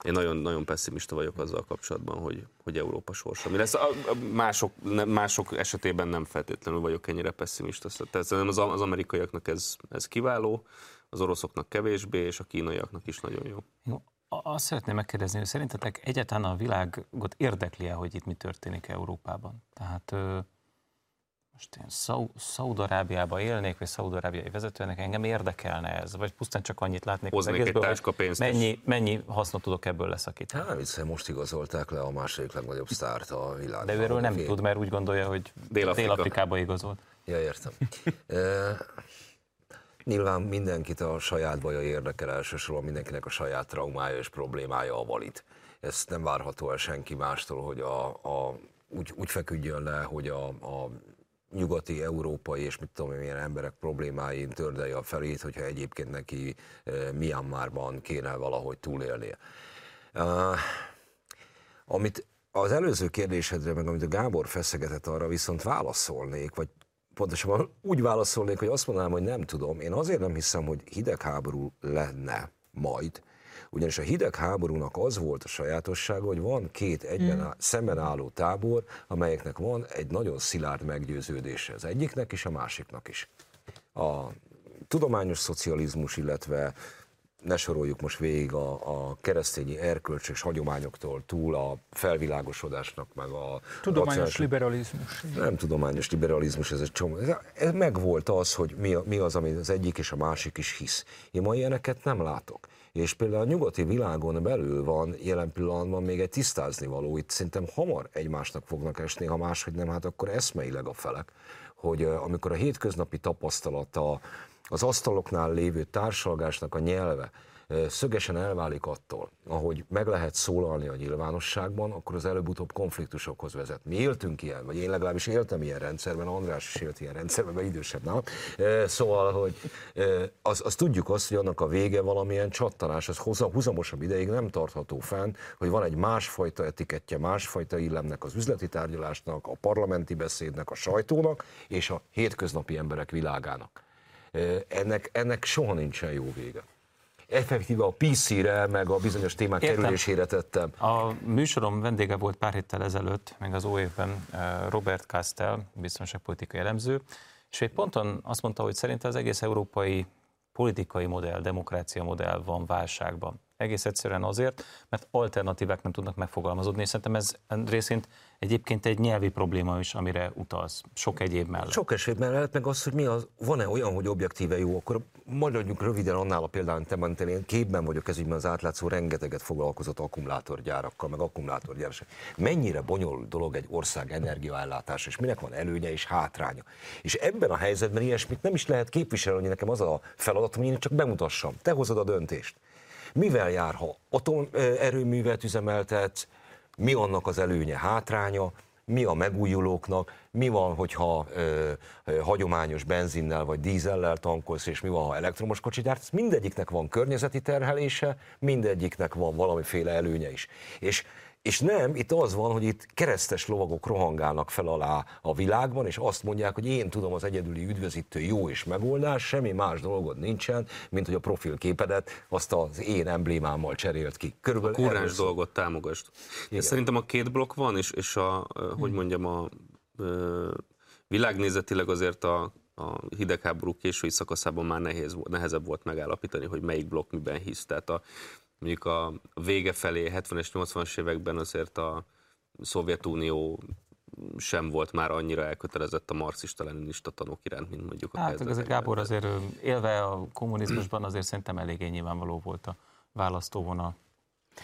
Speaker 5: Én nagyon, nagyon pessimista vagyok azzal kapcsolatban, hogy, hogy Európa sorsa. Mi lesz? A, a mások, ne, mások esetében nem feltétlenül vagyok ennyire pessimista. Tehát az, az amerikaiaknak ez, ez kiváló, az oroszoknak kevésbé, és a kínaiaknak is nagyon jó.
Speaker 1: jó. Azt szeretném megkérdezni, hogy szerintetek egyáltalán a világot érdekli -e, hogy itt mi történik Európában? Tehát most én Szaudarábiában élnék, vagy szaudarábiai vezetőnek, engem érdekelne ez, vagy pusztán csak annyit látnék
Speaker 5: Hoznék az egészből, egy pénzt
Speaker 1: mennyi, mennyi hisznot tudok ebből leszakítani.
Speaker 4: Hát, hiszen most igazolták le a második legnagyobb sztárt a világban.
Speaker 1: De őről nem tud, mert úgy gondolja, hogy Dél-Afrika. Dél-Afrikába igazolt.
Speaker 4: Ja, értem. e, nyilván mindenkit a saját baja érdekel elsősorban, mindenkinek a saját traumája és problémája a valit. Ezt nem várható el senki mástól, hogy a, a úgy, úgy feküdjön le, hogy a, a nyugati, európai és mit tudom én, milyen emberek problémáin tördelje a felét, hogyha egyébként neki uh, Myanmarban kéne valahogy túlélnie. Uh, amit az előző kérdésedre, meg amit a Gábor feszegetett, arra viszont válaszolnék, vagy pontosabban úgy válaszolnék, hogy azt mondanám, hogy nem tudom. Én azért nem hiszem, hogy hidegháború lenne majd, ugyanis a hidegháborúnak az volt a sajátossága, hogy van két egyben mm. szemben álló tábor, amelyeknek van egy nagyon szilárd meggyőződése. Az egyiknek is, a másiknak is. A tudományos szocializmus, illetve ne soroljuk most végig a, a keresztényi erkölcsös hagyományoktól túl a felvilágosodásnak, meg a...
Speaker 3: Tudományos racionális... liberalizmus.
Speaker 4: Nem tudományos liberalizmus, ez egy csomó. Ez megvolt az, hogy mi, mi az, ami az egyik és a másik is hisz. Én ma ilyeneket nem látok. És például a nyugati világon belül van jelen pillanatban még egy tisztázni való, itt szerintem hamar egymásnak fognak esni, ha máshogy nem, hát akkor eszmeileg a felek, hogy amikor a hétköznapi tapasztalata az asztaloknál lévő társalgásnak a nyelve szögesen elválik attól, ahogy meg lehet szólalni a nyilvánosságban, akkor az előbb-utóbb konfliktusokhoz vezet. Mi éltünk ilyen, vagy én legalábbis éltem ilyen rendszerben, András is élt ilyen rendszerben, mert idősebb nálam. Szóval, hogy az, az tudjuk azt, hogy annak a vége valamilyen csattanás, az húzamosabb ideig nem tartható fenn, hogy van egy másfajta etikettje, másfajta illemnek az üzleti tárgyalásnak, a parlamenti beszédnek, a sajtónak és a hétköznapi emberek világának. Ennek, ennek soha nincsen jó vége effektíve a PC-re, meg a bizonyos témák Értem. kerülésére tettem.
Speaker 1: A műsorom vendége volt pár héttel ezelőtt, még az óévben Robert Kastel, biztonságpolitikai elemző, és egy ponton azt mondta, hogy szerint az egész európai politikai modell, demokrácia modell van válságban. Egész egyszerűen azért, mert alternatívák nem tudnak megfogalmazódni, és szerintem ez részint egyébként egy nyelvi probléma is, amire utalsz, sok egyéb mellett.
Speaker 4: Sok eset mellett, meg az, hogy mi az, van-e olyan, hogy objektíve jó, akkor maradjunk röviden annál a példán, te mondtál, én képben vagyok ez ügyben az átlátszó, rengeteget foglalkozott akkumulátorgyárakkal, meg akkumulátorgyárakkal. Mennyire bonyolult dolog egy ország energiaellátás, és minek van előnye és hátránya. És ebben a helyzetben ilyesmit nem is lehet képviselni, nekem az a feladatom, hogy én csak bemutassam. Te hozod a döntést. Mivel jár, ha atomerőművet üzemeltet, mi annak az előnye, hátránya, mi a megújulóknak, mi van, hogyha ö, ö, hagyományos benzinnel vagy dízellel tankolsz, és mi van, ha elektromos kocsit gyártasz. Mindegyiknek van környezeti terhelése, mindegyiknek van valamiféle előnye is. És és nem, itt az van, hogy itt keresztes lovagok rohangálnak fel alá a világban, és azt mondják, hogy én tudom az egyedüli üdvözítő jó és megoldás, semmi más dolgod nincsen, mint hogy a profilképedet azt az én emblémámmal cserélt ki.
Speaker 5: Körülbelül a kurrens dolgot támogasd. Szerintem a két blokk van, és, és a, hogy hmm. mondjam, a világnézetileg azért a, a hidegháború késői szakaszában már nehéz, nehezebb volt megállapítani, hogy melyik blokk miben hisz. Tehát a, mondjuk a vége felé, 70-es, 80-as években azért a Szovjetunió sem volt már annyira elkötelezett a marxista-leninista tanok iránt, mint mondjuk a
Speaker 1: Hát ez a Gábor azért élve a kommunizmusban azért szerintem eléggé nyilvánvaló volt a választóvonal.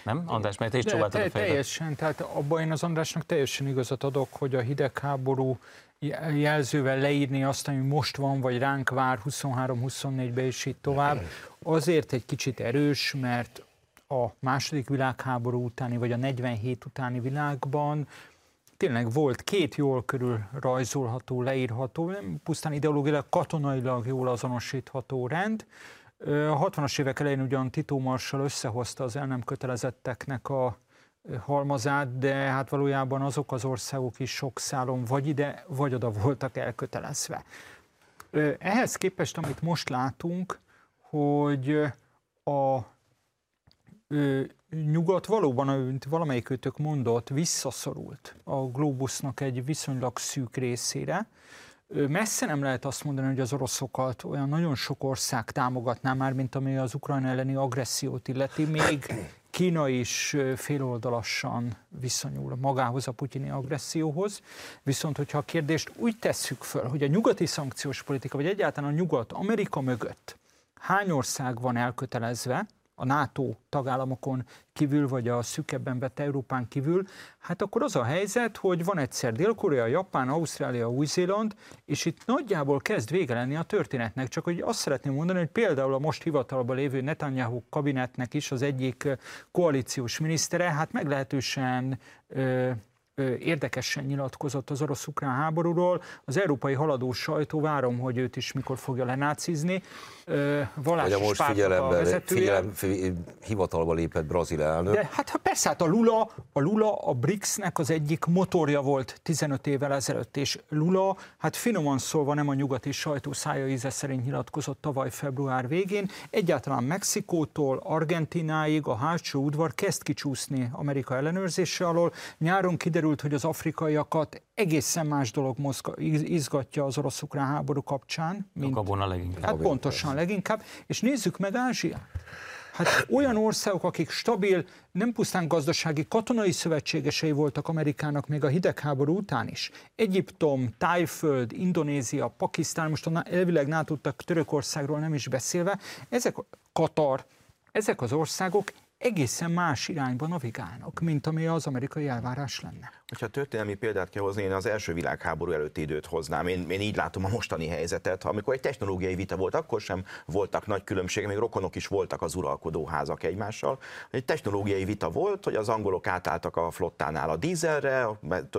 Speaker 1: Nem? András, mert te is
Speaker 3: De,
Speaker 1: csóváltad a fejedet.
Speaker 3: teljesen, tehát abban én az Andrásnak teljesen igazat adok, hogy a hidegháború jelzővel leírni azt, ami most van, vagy ránk vár 23-24-be és így tovább, azért egy kicsit erős, mert a második világháború utáni, vagy a 47 utáni világban tényleg volt két jól körül rajzolható, leírható, nem pusztán ideológiailag, katonailag jól azonosítható rend. A 60-as évek elején ugyan Tito Marshall összehozta az el nem kötelezetteknek a halmazát, de hát valójában azok az országok is sok szálon vagy ide, vagy oda voltak elkötelezve. Ehhez képest, amit most látunk, hogy a nyugat valóban, amit valamelyik őtök mondott, visszaszorult a globusnak egy viszonylag szűk részére. Messze nem lehet azt mondani, hogy az oroszokat olyan nagyon sok ország támogatná már, mint ami az Ukrajna elleni agressziót illeti. Még Kína is féloldalasan viszonyul magához a putyini agresszióhoz. Viszont, hogyha a kérdést úgy tesszük föl, hogy a nyugati szankciós politika, vagy egyáltalán a nyugat Amerika mögött hány ország van elkötelezve, a NATO tagállamokon kívül, vagy a szükebben vett Európán kívül, hát akkor az a helyzet, hogy van egyszer Dél-Korea, Japán, Ausztrália, Új-Zéland, és itt nagyjából kezd vége lenni a történetnek. Csak hogy azt szeretném mondani, hogy például a most hivatalban lévő Netanyahu kabinetnek is az egyik koalíciós minisztere, hát meglehetősen érdekesen nyilatkozott az orosz-ukrán háborúról. Az európai haladó sajtó, várom, hogy őt is mikor fogja lenácizni. Vallási
Speaker 4: a most figyelembe, figyelem, fi- hivatalba lépett brazil elnök.
Speaker 3: De hát ha persze, hát a Lula, a Lula a BRICS-nek az egyik motorja volt 15 évvel ezelőtt, és Lula, hát finoman szólva nem a nyugati sajtó szája íze szerint nyilatkozott tavaly február végén, egyáltalán Mexikótól Argentináig a hátsó udvar kezd kicsúszni Amerika ellenőrzése alól. Nyáron kiderült, hogy az afrikaiakat egészen más dolog mozga, izgatja az orosz-ukrán háború kapcsán,
Speaker 1: A
Speaker 3: mint
Speaker 1: gabona leginkább.
Speaker 3: Hát pontosan leginkább. És nézzük meg Ázsiát. Hát olyan országok, akik stabil, nem pusztán gazdasági, katonai szövetségesei voltak Amerikának még a hidegháború után is. Egyiptom, Tájföld, Indonézia, Pakisztán, most a elvileg NATO tag Törökországról nem is beszélve, ezek, Katar, ezek az országok egészen más irányba navigálnak, mint ami az amerikai elvárás lenne.
Speaker 2: Hogyha történelmi példát kell hozni, én az első világháború előtti időt hoznám. Én, én így látom a mostani helyzetet. Amikor egy technológiai vita volt, akkor sem voltak nagy különbségek, még rokonok is voltak az uralkodóházak egymással. Egy technológiai vita volt, hogy az angolok átálltak a flottánál a dízelre,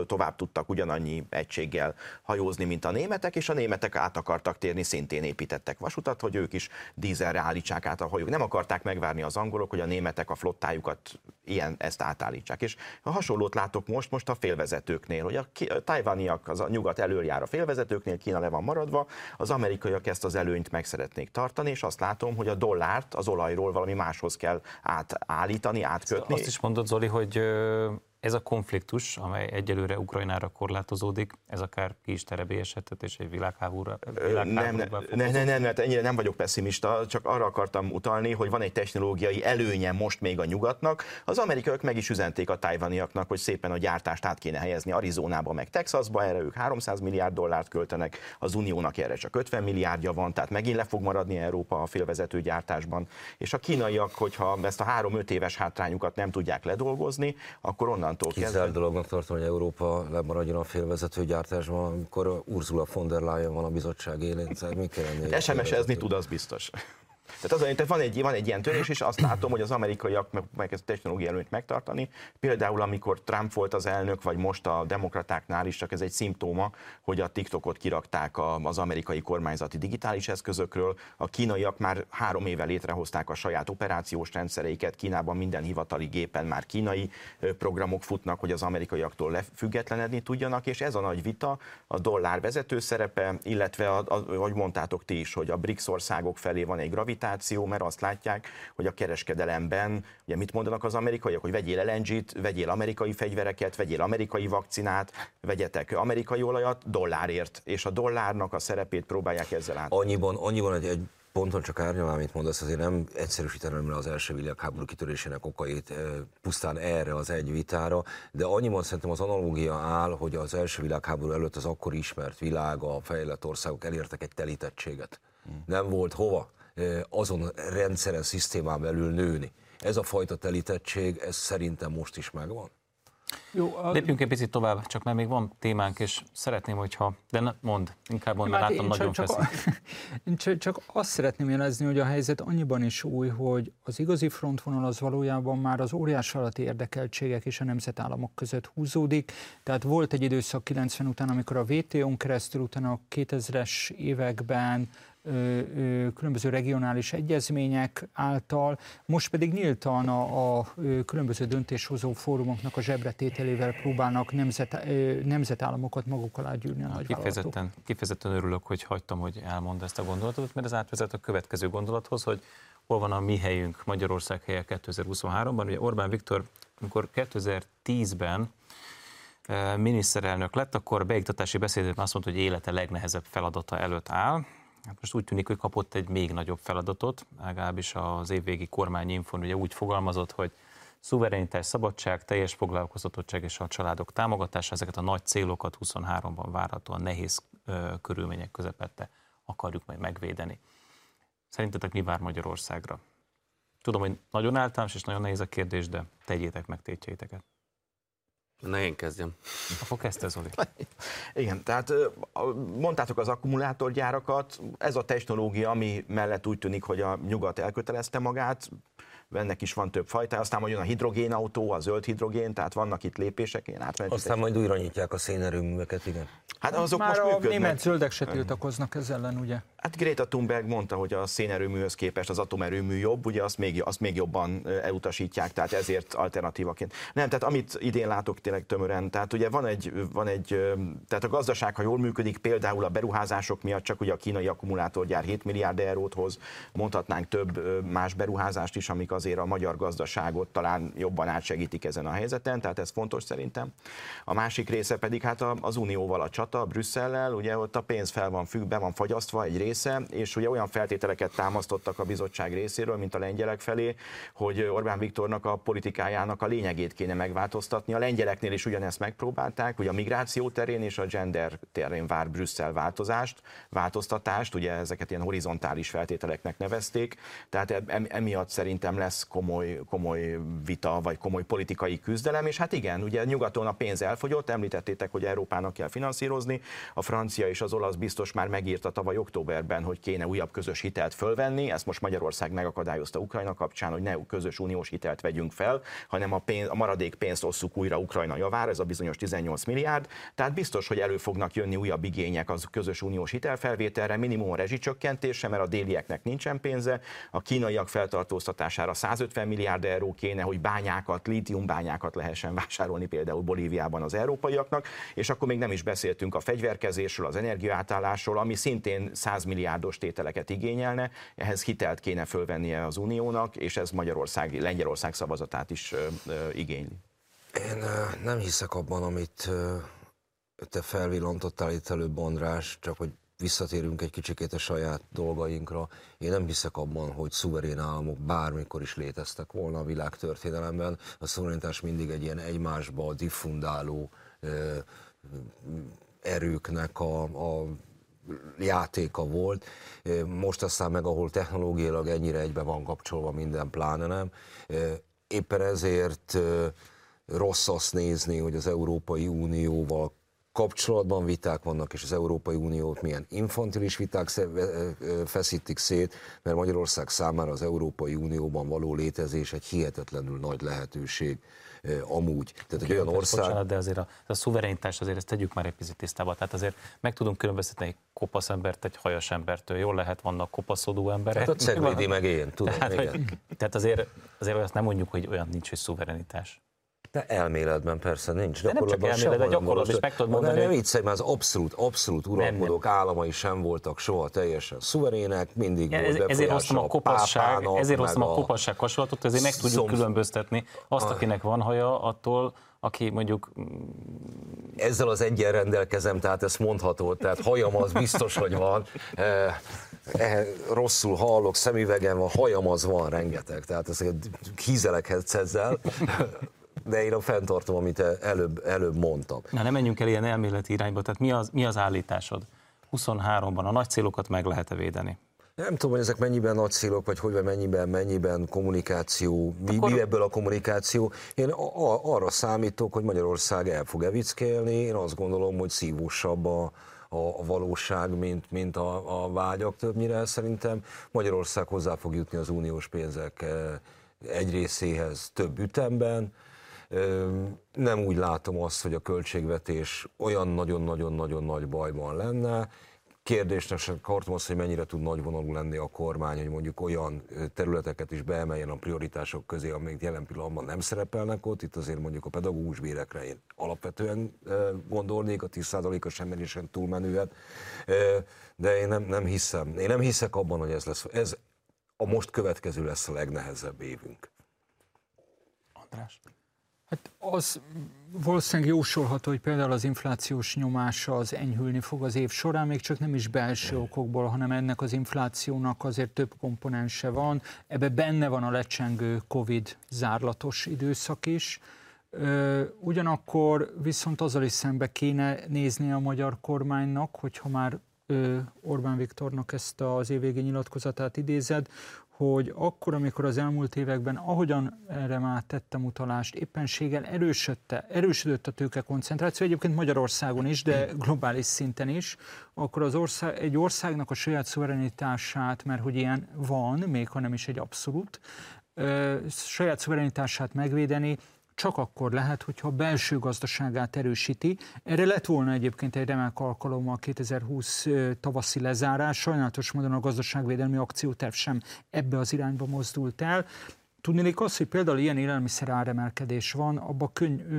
Speaker 2: tovább tudtak ugyanannyi egységgel hajózni, mint a németek, és a németek át akartak térni, szintén építettek vasutat, hogy ők is dízelre állítsák át a hajók. Nem akarták megvárni az angolok, hogy a németek a flottájukat ilyen ezt átállítsák. És a hasonlót látok most, most a félvezetőknél, hogy a, a tajvaniak, az a nyugat előjár a félvezetőknél, Kína le van maradva, az amerikaiak ezt az előnyt meg szeretnék tartani, és azt látom, hogy a dollárt az olajról valami máshoz kell átállítani, átkötni.
Speaker 1: Azt is mondod, Zoli, hogy ez a konfliktus, amely egyelőre Ukrajnára korlátozódik, ez akár ki is terebélyesedhet, és egy világháborúra,
Speaker 2: Nem, nem, nem, nem, nem, mert ennyire nem vagyok pessimista, csak arra akartam utalni, hogy van egy technológiai előnye most még a nyugatnak. Az amerikaiak meg is üzenték a tajvaniaknak, hogy szépen a gyártást át kéne helyezni Arizonába, meg Texasba, erre ők 300 milliárd dollárt költenek, az uniónak erre csak 50 milliárdja van, tehát megint le fog maradni Európa a félvezető gyártásban. És a kínaiak, hogyha ezt a három-öt éves hátrányukat nem tudják ledolgozni, akkor onnantól kezdve...
Speaker 4: Kizárt dolognak tartom, hogy Európa lemaradjon a félvezető gyártásban, amikor Ursula von der Leyen van a bizottság élén, tehát mi kell?
Speaker 2: SMS-ezni tud, az biztos. Tehát, az, tehát van, egy, van egy ilyen törés, és azt látom, hogy az amerikaiak meg, meg ezt a technológiai előnyt megtartani. Például, amikor Trump volt az elnök, vagy most a demokratáknál is, csak ez egy szimptóma, hogy a TikTokot kirakták az amerikai kormányzati digitális eszközökről. A kínaiak már három éve létrehozták a saját operációs rendszereiket. Kínában minden hivatali gépen már kínai programok futnak, hogy az amerikaiaktól lefüggetlenedni tudjanak, és ez a nagy vita, a dollár vezető szerepe, illetve, a, a, ahogy mondtátok ti is, hogy a BRICS országok felé van egy gravitáció, mert azt látják, hogy a kereskedelemben, ugye mit mondanak az amerikaiak, hogy vegyél LNG-t, vegyél amerikai fegyvereket, vegyél amerikai vakcinát, vegyetek amerikai olajat dollárért, és a dollárnak a szerepét próbálják ezzel át.
Speaker 4: Annyiban, annyiban egy, egy ponton csak árnyalám, amit mondasz, azért nem egyszerűsítenem le az első világháború kitörésének okait pusztán erre az egy vitára, de annyiban szerintem az analógia áll, hogy az első világháború előtt az akkor ismert világ, a fejlett országok elértek egy telítettséget. Nem volt hova azon rendszeren, szisztémán belül nőni. ez a fajta telítettség, ez szerintem most is megvan.
Speaker 1: Jó, a... Lépjünk egy picit tovább, csak mert még van témánk, és szeretném, hogyha... De ne, mond, inkább mond, mert látom, nagyon csak, csak,
Speaker 3: én csak, csak azt szeretném jelezni, hogy a helyzet annyiban is új, hogy az igazi frontvonal az valójában már az óriás alatti érdekeltségek és a nemzetállamok között húzódik. Tehát volt egy időszak 90 után, amikor a WTO-n keresztül, utána a 2000-es években különböző regionális egyezmények által, most pedig nyíltan a, a különböző döntéshozó fórumoknak a zsebretételével próbálnak nemzet, nemzetállamokat maguk alá gyűrni a
Speaker 1: kifejezetten, kifejezetten örülök, hogy hagytam, hogy elmond ezt a gondolatot, mert ez átvezet a következő gondolathoz, hogy hol van a mi helyünk Magyarország helye 2023-ban. Ugye Orbán Viktor, amikor 2010-ben miniszterelnök lett, akkor beiktatási beszédében azt mondta, hogy élete legnehezebb feladata előtt áll, Hát most úgy tűnik, hogy kapott egy még nagyobb feladatot, legalábbis az évvégi kormányinfon ugye úgy fogalmazott, hogy szuverenitás, szabadság, teljes foglalkoztatottság és a családok támogatása, ezeket a nagy célokat 23-ban várhatóan nehéz ö, körülmények közepette akarjuk majd megvédeni. Szerintetek mi vár Magyarországra? Tudom, hogy nagyon általános és nagyon nehéz a kérdés, de tegyétek meg tétjeiteket.
Speaker 5: Na én kezdjem.
Speaker 1: Akkor kezdte Zoli.
Speaker 2: Igen, tehát mondtátok az akkumulátorgyárakat, ez a technológia, ami mellett úgy tűnik, hogy a nyugat elkötelezte magát, ennek is van több fajta, aztán majd jön a hidrogénautó, a zöld hidrogén, tehát vannak itt lépések, én átmenet.
Speaker 4: Aztán majd újra nyitják a szénerőműveket, igen.
Speaker 3: Hát azok Már most a működnek. német zöldek se tiltakoznak ezzel ellen, ugye?
Speaker 2: Hát Greta Thunberg mondta, hogy a szénerőműhöz képest az atomerőmű jobb, ugye azt még, azt még jobban elutasítják, tehát ezért alternatívaként. Nem, tehát amit idén látok tényleg tömören, tehát ugye van egy, van egy tehát a gazdaság, ha jól működik, például a beruházások miatt csak ugye a kínai akkumulátorgyár 7 milliárd eurót hoz, mondhatnánk több más beruházást is, amik azért a magyar gazdaságot talán jobban átsegítik ezen a helyzeten, tehát ez fontos szerintem. A másik része pedig hát az Unióval a csata, Brüsszellel, ugye ott a pénz fel van függ, be van fagyasztva egy része, és ugye olyan feltételeket támasztottak a bizottság részéről, mint a lengyelek felé, hogy Orbán Viktornak a politikájának a lényegét kéne megváltoztatni. A lengyeleknél is ugyanezt megpróbálták, hogy a migráció terén és a gender terén vár Brüsszel változást, változtatást, ugye ezeket ilyen horizontális feltételeknek nevezték, tehát emiatt szerintem lesz komoly, komoly vita, vagy komoly politikai küzdelem, és hát igen, ugye nyugaton a pénz elfogyott, említettétek, hogy Európának kell finanszírozni, a francia és az olasz biztos már megírta tavaly októberben, hogy kéne újabb közös hitelt fölvenni, ezt most Magyarország megakadályozta Ukrajna kapcsán, hogy ne közös uniós hitelt vegyünk fel, hanem a, pénz, a maradék pénzt osszuk újra Ukrajna javára, ez a bizonyos 18 milliárd, tehát biztos, hogy elő fognak jönni újabb igények az közös uniós hitelfelvételre, minimum a rezsicsökkentése, mert a délieknek nincsen pénze, a kínaiak feltartóztatására 150 milliárd euró kéne, hogy bányákat, lítiumbányákat lehessen vásárolni például Bolíviában az európaiaknak, és akkor még nem is beszéltünk a fegyverkezésről, az energiaátállásról, ami szintén 100 milliárdos tételeket igényelne, ehhez hitelt kéne fölvennie az Uniónak, és ez Magyarország, Lengyelország szavazatát is igényli.
Speaker 4: Én nem hiszek abban, amit te felvillantottál itt előbb, András, csak hogy visszatérünk egy kicsikét a saját dolgainkra. Én nem hiszek abban, hogy szuverén államok bármikor is léteztek volna a világtörténelemben. A szuverenitás mindig egy ilyen egymásba diffundáló erőknek a, a játéka volt. Most aztán meg, ahol technológiailag ennyire egybe van kapcsolva minden, pláne nem. Éppen ezért rossz azt nézni, hogy az Európai Unióval kapcsolatban viták vannak, és az Európai Uniót milyen infantilis viták feszítik szét, mert Magyarország számára az Európai Unióban való létezés egy hihetetlenül nagy lehetőség amúgy.
Speaker 1: Tehát egy olyan ország... Bocsánat, de azért a, a szuverenitás azért ezt tegyük már egy picit tisztába. Tehát azért meg tudunk különböztetni egy kopasz embert egy hajas embertől. Jól lehet, vannak kopaszodó emberek.
Speaker 4: Hát a ceglédi meg én, tudom. Tehát, igen.
Speaker 1: Hogy, tehát azért, azért azt nem mondjuk, hogy olyan nincs, hogy szuverenitás.
Speaker 4: De elméletben persze nincs.
Speaker 1: De nem csak elmélet, de gyakorlatban is meg tudod mondani.
Speaker 4: Nem viccelj, mert az abszolút, abszolút uralkodók államai sem voltak soha teljesen szuverének, mindig
Speaker 1: ja, volt Ezért hoztam a kopasság, ezért hoztam a, a kopasság hasonlatot, ezért meg tudjuk szomsz... különböztetni azt, akinek van haja, attól, aki mondjuk...
Speaker 4: Ezzel az egyen rendelkezem, tehát ezt mondható, tehát hajam az biztos, hogy van. E, rosszul hallok, szemüvegem van, hajam az van rengeteg, tehát ezeket hízelekhez ezzel de én a fenntartom, amit előbb, előbb mondtam.
Speaker 1: Na, nem menjünk el ilyen elméleti irányba, tehát mi az, mi az állításod? 23-ban a nagy célokat meg lehet-e védeni?
Speaker 4: Nem tudom, hogy ezek mennyiben nagy célok, vagy hogy vagy mennyiben, mennyiben kommunikáció, mi, Akkor... mi ebből a kommunikáció. Én a, a, arra számítok, hogy Magyarország el fog evickélni, én azt gondolom, hogy szívósabb a, a, valóság, mint, mint a, a vágyak többnyire. Szerintem Magyarország hozzá fog jutni az uniós pénzek eh, egy részéhez több ütemben. Nem úgy látom azt, hogy a költségvetés olyan nagyon-nagyon-nagyon nagy bajban lenne. Kérdésnek sem akartam azt, hogy mennyire tud nagyvonalú lenni a kormány, hogy mondjuk olyan területeket is beemeljen a prioritások közé, amelyek jelen pillanatban nem szerepelnek ott. Itt azért mondjuk a pedagógus bérekre én alapvetően gondolnék, a 10%-os emelésen túlmenően, de én nem, nem hiszem. Én nem hiszek abban, hogy ez lesz. Ez a most következő lesz a legnehezebb évünk.
Speaker 3: András? Hát az valószínűleg jósolható, hogy például az inflációs nyomása az enyhülni fog az év során, még csak nem is belső okokból, hanem ennek az inflációnak azért több komponense van. Ebbe benne van a lecsengő Covid zárlatos időszak is. Ugyanakkor viszont azzal is szembe kéne nézni a magyar kormánynak, hogyha már Orbán Viktornak ezt az évvégi nyilatkozatát idézed, hogy akkor, amikor az elmúlt években, ahogyan erre már tettem utalást, éppenséggel erősödte, erősödött a tőke koncentráció, egyébként Magyarországon is, de globális szinten is, akkor az ország, egy országnak a saját szuverenitását, mert hogy ilyen van, még ha nem is egy abszolút, saját szuverenitását megvédeni, csak akkor lehet, hogyha a belső gazdaságát erősíti. Erre lett volna egyébként egy remek alkalom a 2020 tavaszi lezárás. Sajnálatos módon a gazdaságvédelmi akcióterv sem ebbe az irányba mozdult el. Tudnélik az, hogy például ilyen élelmiszer áremelkedés van, abban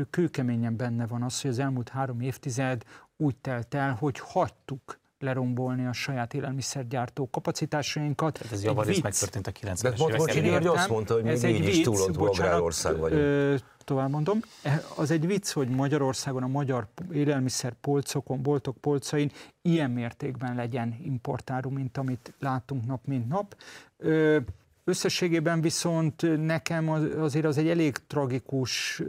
Speaker 3: kőkeményen benne van az, hogy az elmúlt három évtized úgy telt el, hogy hagytuk lerombolni a saját élelmiszergyártó kapacitásainkat.
Speaker 1: Tehát ez javarészt megtörtént a 90-es
Speaker 4: évek elején. azt mondta, hogy még így is túl Bolgárország vagyunk. Ö,
Speaker 3: tovább mondom. E, az egy vicc, hogy Magyarországon a magyar élelmiszer polcokon, boltok polcain ilyen mértékben legyen importárum, mint amit látunk nap, mint nap. Ö, Összességében viszont nekem az, azért az egy elég tragikus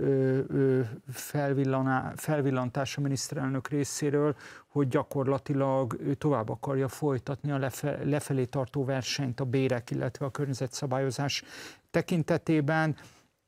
Speaker 3: felvillantás a miniszterelnök részéről, hogy gyakorlatilag ő tovább akarja folytatni a lefe, lefelé tartó versenyt a bérek, illetve a környezetszabályozás tekintetében.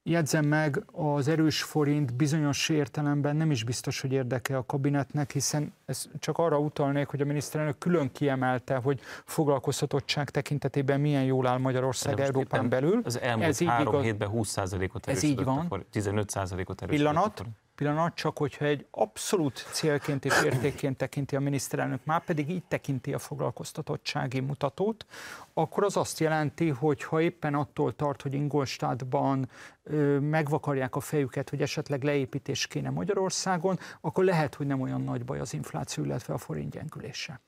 Speaker 3: Jegyzem meg, az erős forint bizonyos értelemben nem is biztos, hogy érdeke a kabinetnek, hiszen ez csak arra utalnék, hogy a miniszterelnök külön kiemelte, hogy foglalkoztatottság tekintetében milyen jól áll Magyarország Európán belül.
Speaker 1: Az elmúlt ez három igaz, hétben 20%-ot
Speaker 3: ez így van.
Speaker 1: 15%-ot erősödött.
Speaker 3: Pillanat, pillanat, csak hogyha egy abszolút célként és értékként tekinti a miniszterelnök, már pedig így tekinti a foglalkoztatottsági mutatót, akkor az azt jelenti, hogy ha éppen attól tart, hogy Ingolstadtban ö, megvakarják a fejüket, hogy esetleg leépítés kéne Magyarországon, akkor lehet, hogy nem olyan nagy baj az infláció, illetve a forint gyengülése.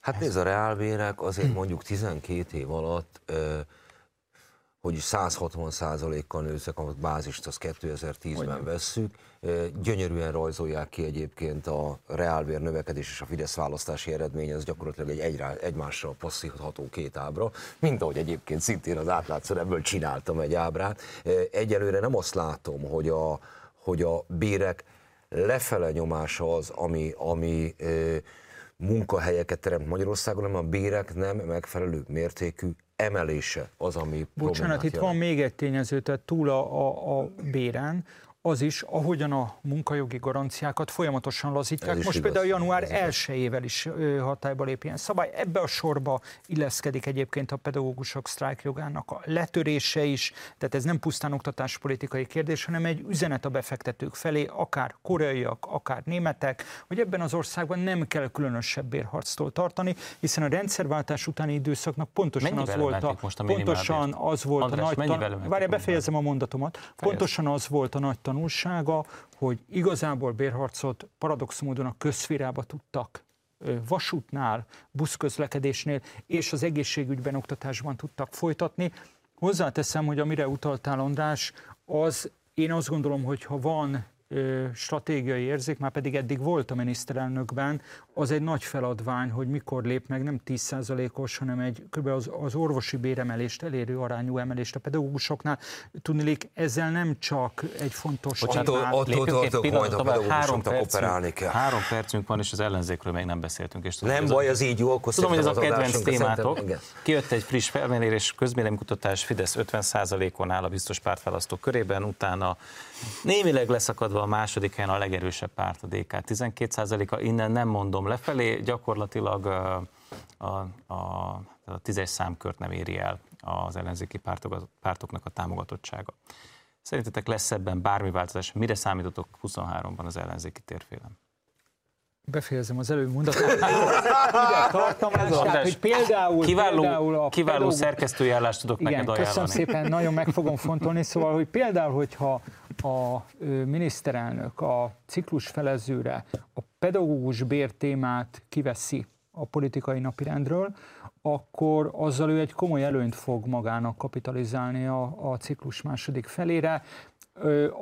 Speaker 4: Hát nézd, a reálbérek azért mondjuk 12 év alatt ö, hogy 160 százalékkal nőzek, a bázist az 2010-ben vesszük. Gyönyörűen rajzolják ki egyébként a reálbér növekedés és a Fidesz választási eredmény, ez gyakorlatilag egy egyrá, egymással passzítható két ábra, mint ahogy egyébként szintén az átlátszor ebből csináltam egy ábrát. Egyelőre nem azt látom, hogy a, hogy a bérek lefele nyomása az, ami, ami munkahelyeket teremt Magyarországon, hanem a bérek nem megfelelő mértékű emelése az, ami
Speaker 3: Bocsánat, itt van még egy tényező, tehát túl a, a, a béren, az is, ahogyan a munkajogi garanciákat folyamatosan lazítják. Most igaz. például január 1-ével is hatályba lép ilyen szabály. Ebbe a sorba illeszkedik egyébként a pedagógusok sztrájkjogának a letörése is, tehát ez nem pusztán oktatáspolitikai kérdés, hanem egy üzenet a befektetők felé, akár koreaiak, akár németek, hogy ebben az országban nem kell különösebb bérharctól tartani, hiszen a rendszerváltás utáni időszaknak pontosan mennyivel az volt a, most a pontosan az volt András, a nagy tan- Várj, befejezem a mondatomat. Fejez. Pontosan az volt a nagy tan- tanulsága, hogy igazából bérharcot paradox módon a közférába tudtak vasútnál, buszközlekedésnél és az egészségügyben, oktatásban tudtak folytatni. Hozzáteszem, hogy amire utaltál András, az én azt gondolom, hogy ha van stratégiai érzék, már pedig eddig volt a miniszterelnökben, az egy nagy feladvány, hogy mikor lép meg, nem 10%-os, hanem egy kb. Az, az orvosi béremelést elérő arányú emelést a pedagógusoknál. Tudnilik, ezzel nem csak egy fontos...
Speaker 4: Bocsánat, ott, ott, ott, ott majd a pedagógusoknak operálni kell.
Speaker 1: Három percünk van, és az ellenzékről még nem beszéltünk. És
Speaker 4: tudom, nem baj, az így jó, akkor
Speaker 1: Tudom, hogy ez a kedvenc témátok. Kijött egy friss felmérés, közmélemkutatás, Fidesz 50%-on áll a biztos pártválasztók körében, utána némileg leszakadva a második helyen a legerősebb párt, a DK 12%-a, innen nem mondom lefelé, gyakorlatilag a, a, a, tízes számkört nem éri el az ellenzéki pártok, pártoknak a támogatottsága. Szerintetek lesz ebben bármi változás? Mire számítotok 23-ban az ellenzéki térfélen?
Speaker 3: Befejezem az előbb mondatot. Tartam, tehát, hogy például,
Speaker 1: kiváló,
Speaker 3: például a
Speaker 1: kiváló pedagóg... szerkesztői állást tudok
Speaker 3: Igen,
Speaker 1: neked ajánlani.
Speaker 3: Köszönöm szépen, nagyon meg fogom fontolni. Szóval, hogy például, hogyha a miniszterelnök a ciklus felezőre a pedagógus bér témát kiveszi a politikai napirendről, akkor azzal ő egy komoly előnyt fog magának kapitalizálni a, a ciklus második felére.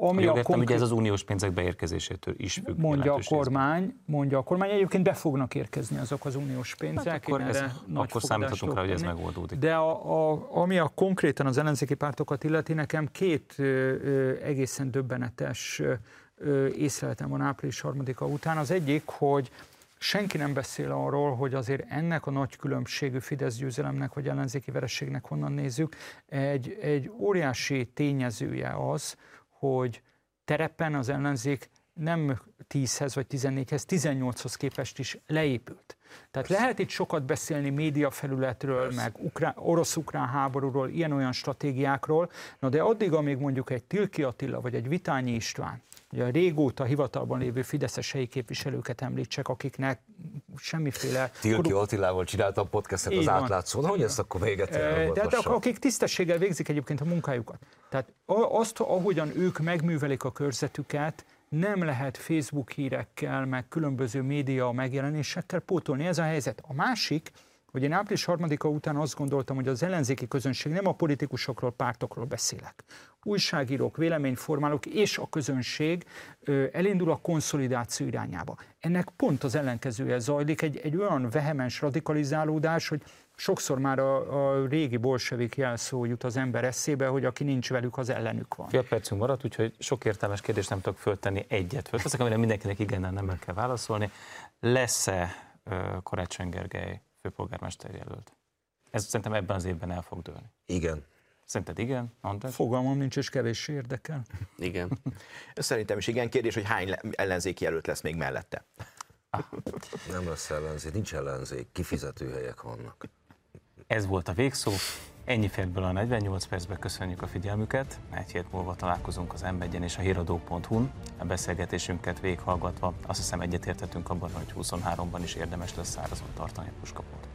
Speaker 1: Ami Jól a konkrét... ugye ez az uniós pénzek beérkezésétől is függ.
Speaker 3: Mondja a kormány, részben. mondja a kormány, egyébként be fognak érkezni azok az uniós pénzek. Hát
Speaker 1: akkor, ez, akkor számíthatunk rá, hogy ez megoldódik.
Speaker 3: De a, a, ami a konkrétan az ellenzéki pártokat illeti, nekem két ö, ö, egészen döbbenetes ö, észreletem van április harmadika után. Az egyik, hogy senki nem beszél arról, hogy azért ennek a nagy különbségű Fidesz győzelemnek vagy ellenzéki verességnek honnan nézzük, egy, egy óriási tényezője az, hogy terepen az ellenzék nem 10-hez vagy 14-hez, 18-hoz képest is leépült. Tehát Persze. lehet itt sokat beszélni média felületről, Persze. meg ukrán, orosz-ukrán háborúról, ilyen-olyan stratégiákról, na de addig, amíg mondjuk egy Tilki Attila vagy egy Vitányi István ugye a régóta hivatalban lévő fideszes helyi képviselőket említsek, akiknek semmiféle...
Speaker 4: Tilki korup... Attilával csináltam podcastet az átlátszó, hogy ezt akkor véget
Speaker 3: De hát akik tisztességgel végzik egyébként a munkájukat. Tehát azt, ahogyan ők megművelik a körzetüket, nem lehet Facebook hírekkel, meg különböző média megjelenésekkel pótolni. Ez a helyzet. A másik, hogy én április harmadika után azt gondoltam, hogy az ellenzéki közönség nem a politikusokról, pártokról beszélek. Újságírók, véleményformálók és a közönség elindul a konszolidáció irányába. Ennek pont az ellenkezője zajlik, egy, egy olyan vehemens radikalizálódás, hogy sokszor már a, a régi bolsevik jelszó jut az ember eszébe, hogy aki nincs velük, az ellenük van.
Speaker 1: Fél percünk maradt, úgyhogy sok értelmes kérdést nem tudok föltenni, egyet fölteszek, amire mindenkinek igen, nem kell válaszolni. Lesz-e Karácsony Gergely főpolgármester jelölt. Ez szerintem ebben az évben el fog dőlni.
Speaker 4: Igen.
Speaker 1: Szerinted igen, András?
Speaker 3: Fogalmam nincs, és kevés érdekel.
Speaker 5: Igen.
Speaker 2: Szerintem is igen. Kérdés, hogy hány ellenzéki jelölt lesz még mellette?
Speaker 4: Nem lesz ellenzék, nincs ellenzék, kifizetőhelyek vannak.
Speaker 1: Ez volt a végszó. Ennyi fért a 48 percbe, köszönjük a figyelmüket. Egy hét múlva találkozunk az m és a híradó.hu-n. A beszélgetésünket végighallgatva azt hiszem egyetértettünk abban, hogy 23-ban is érdemes lesz szárazon tartani a puskapot.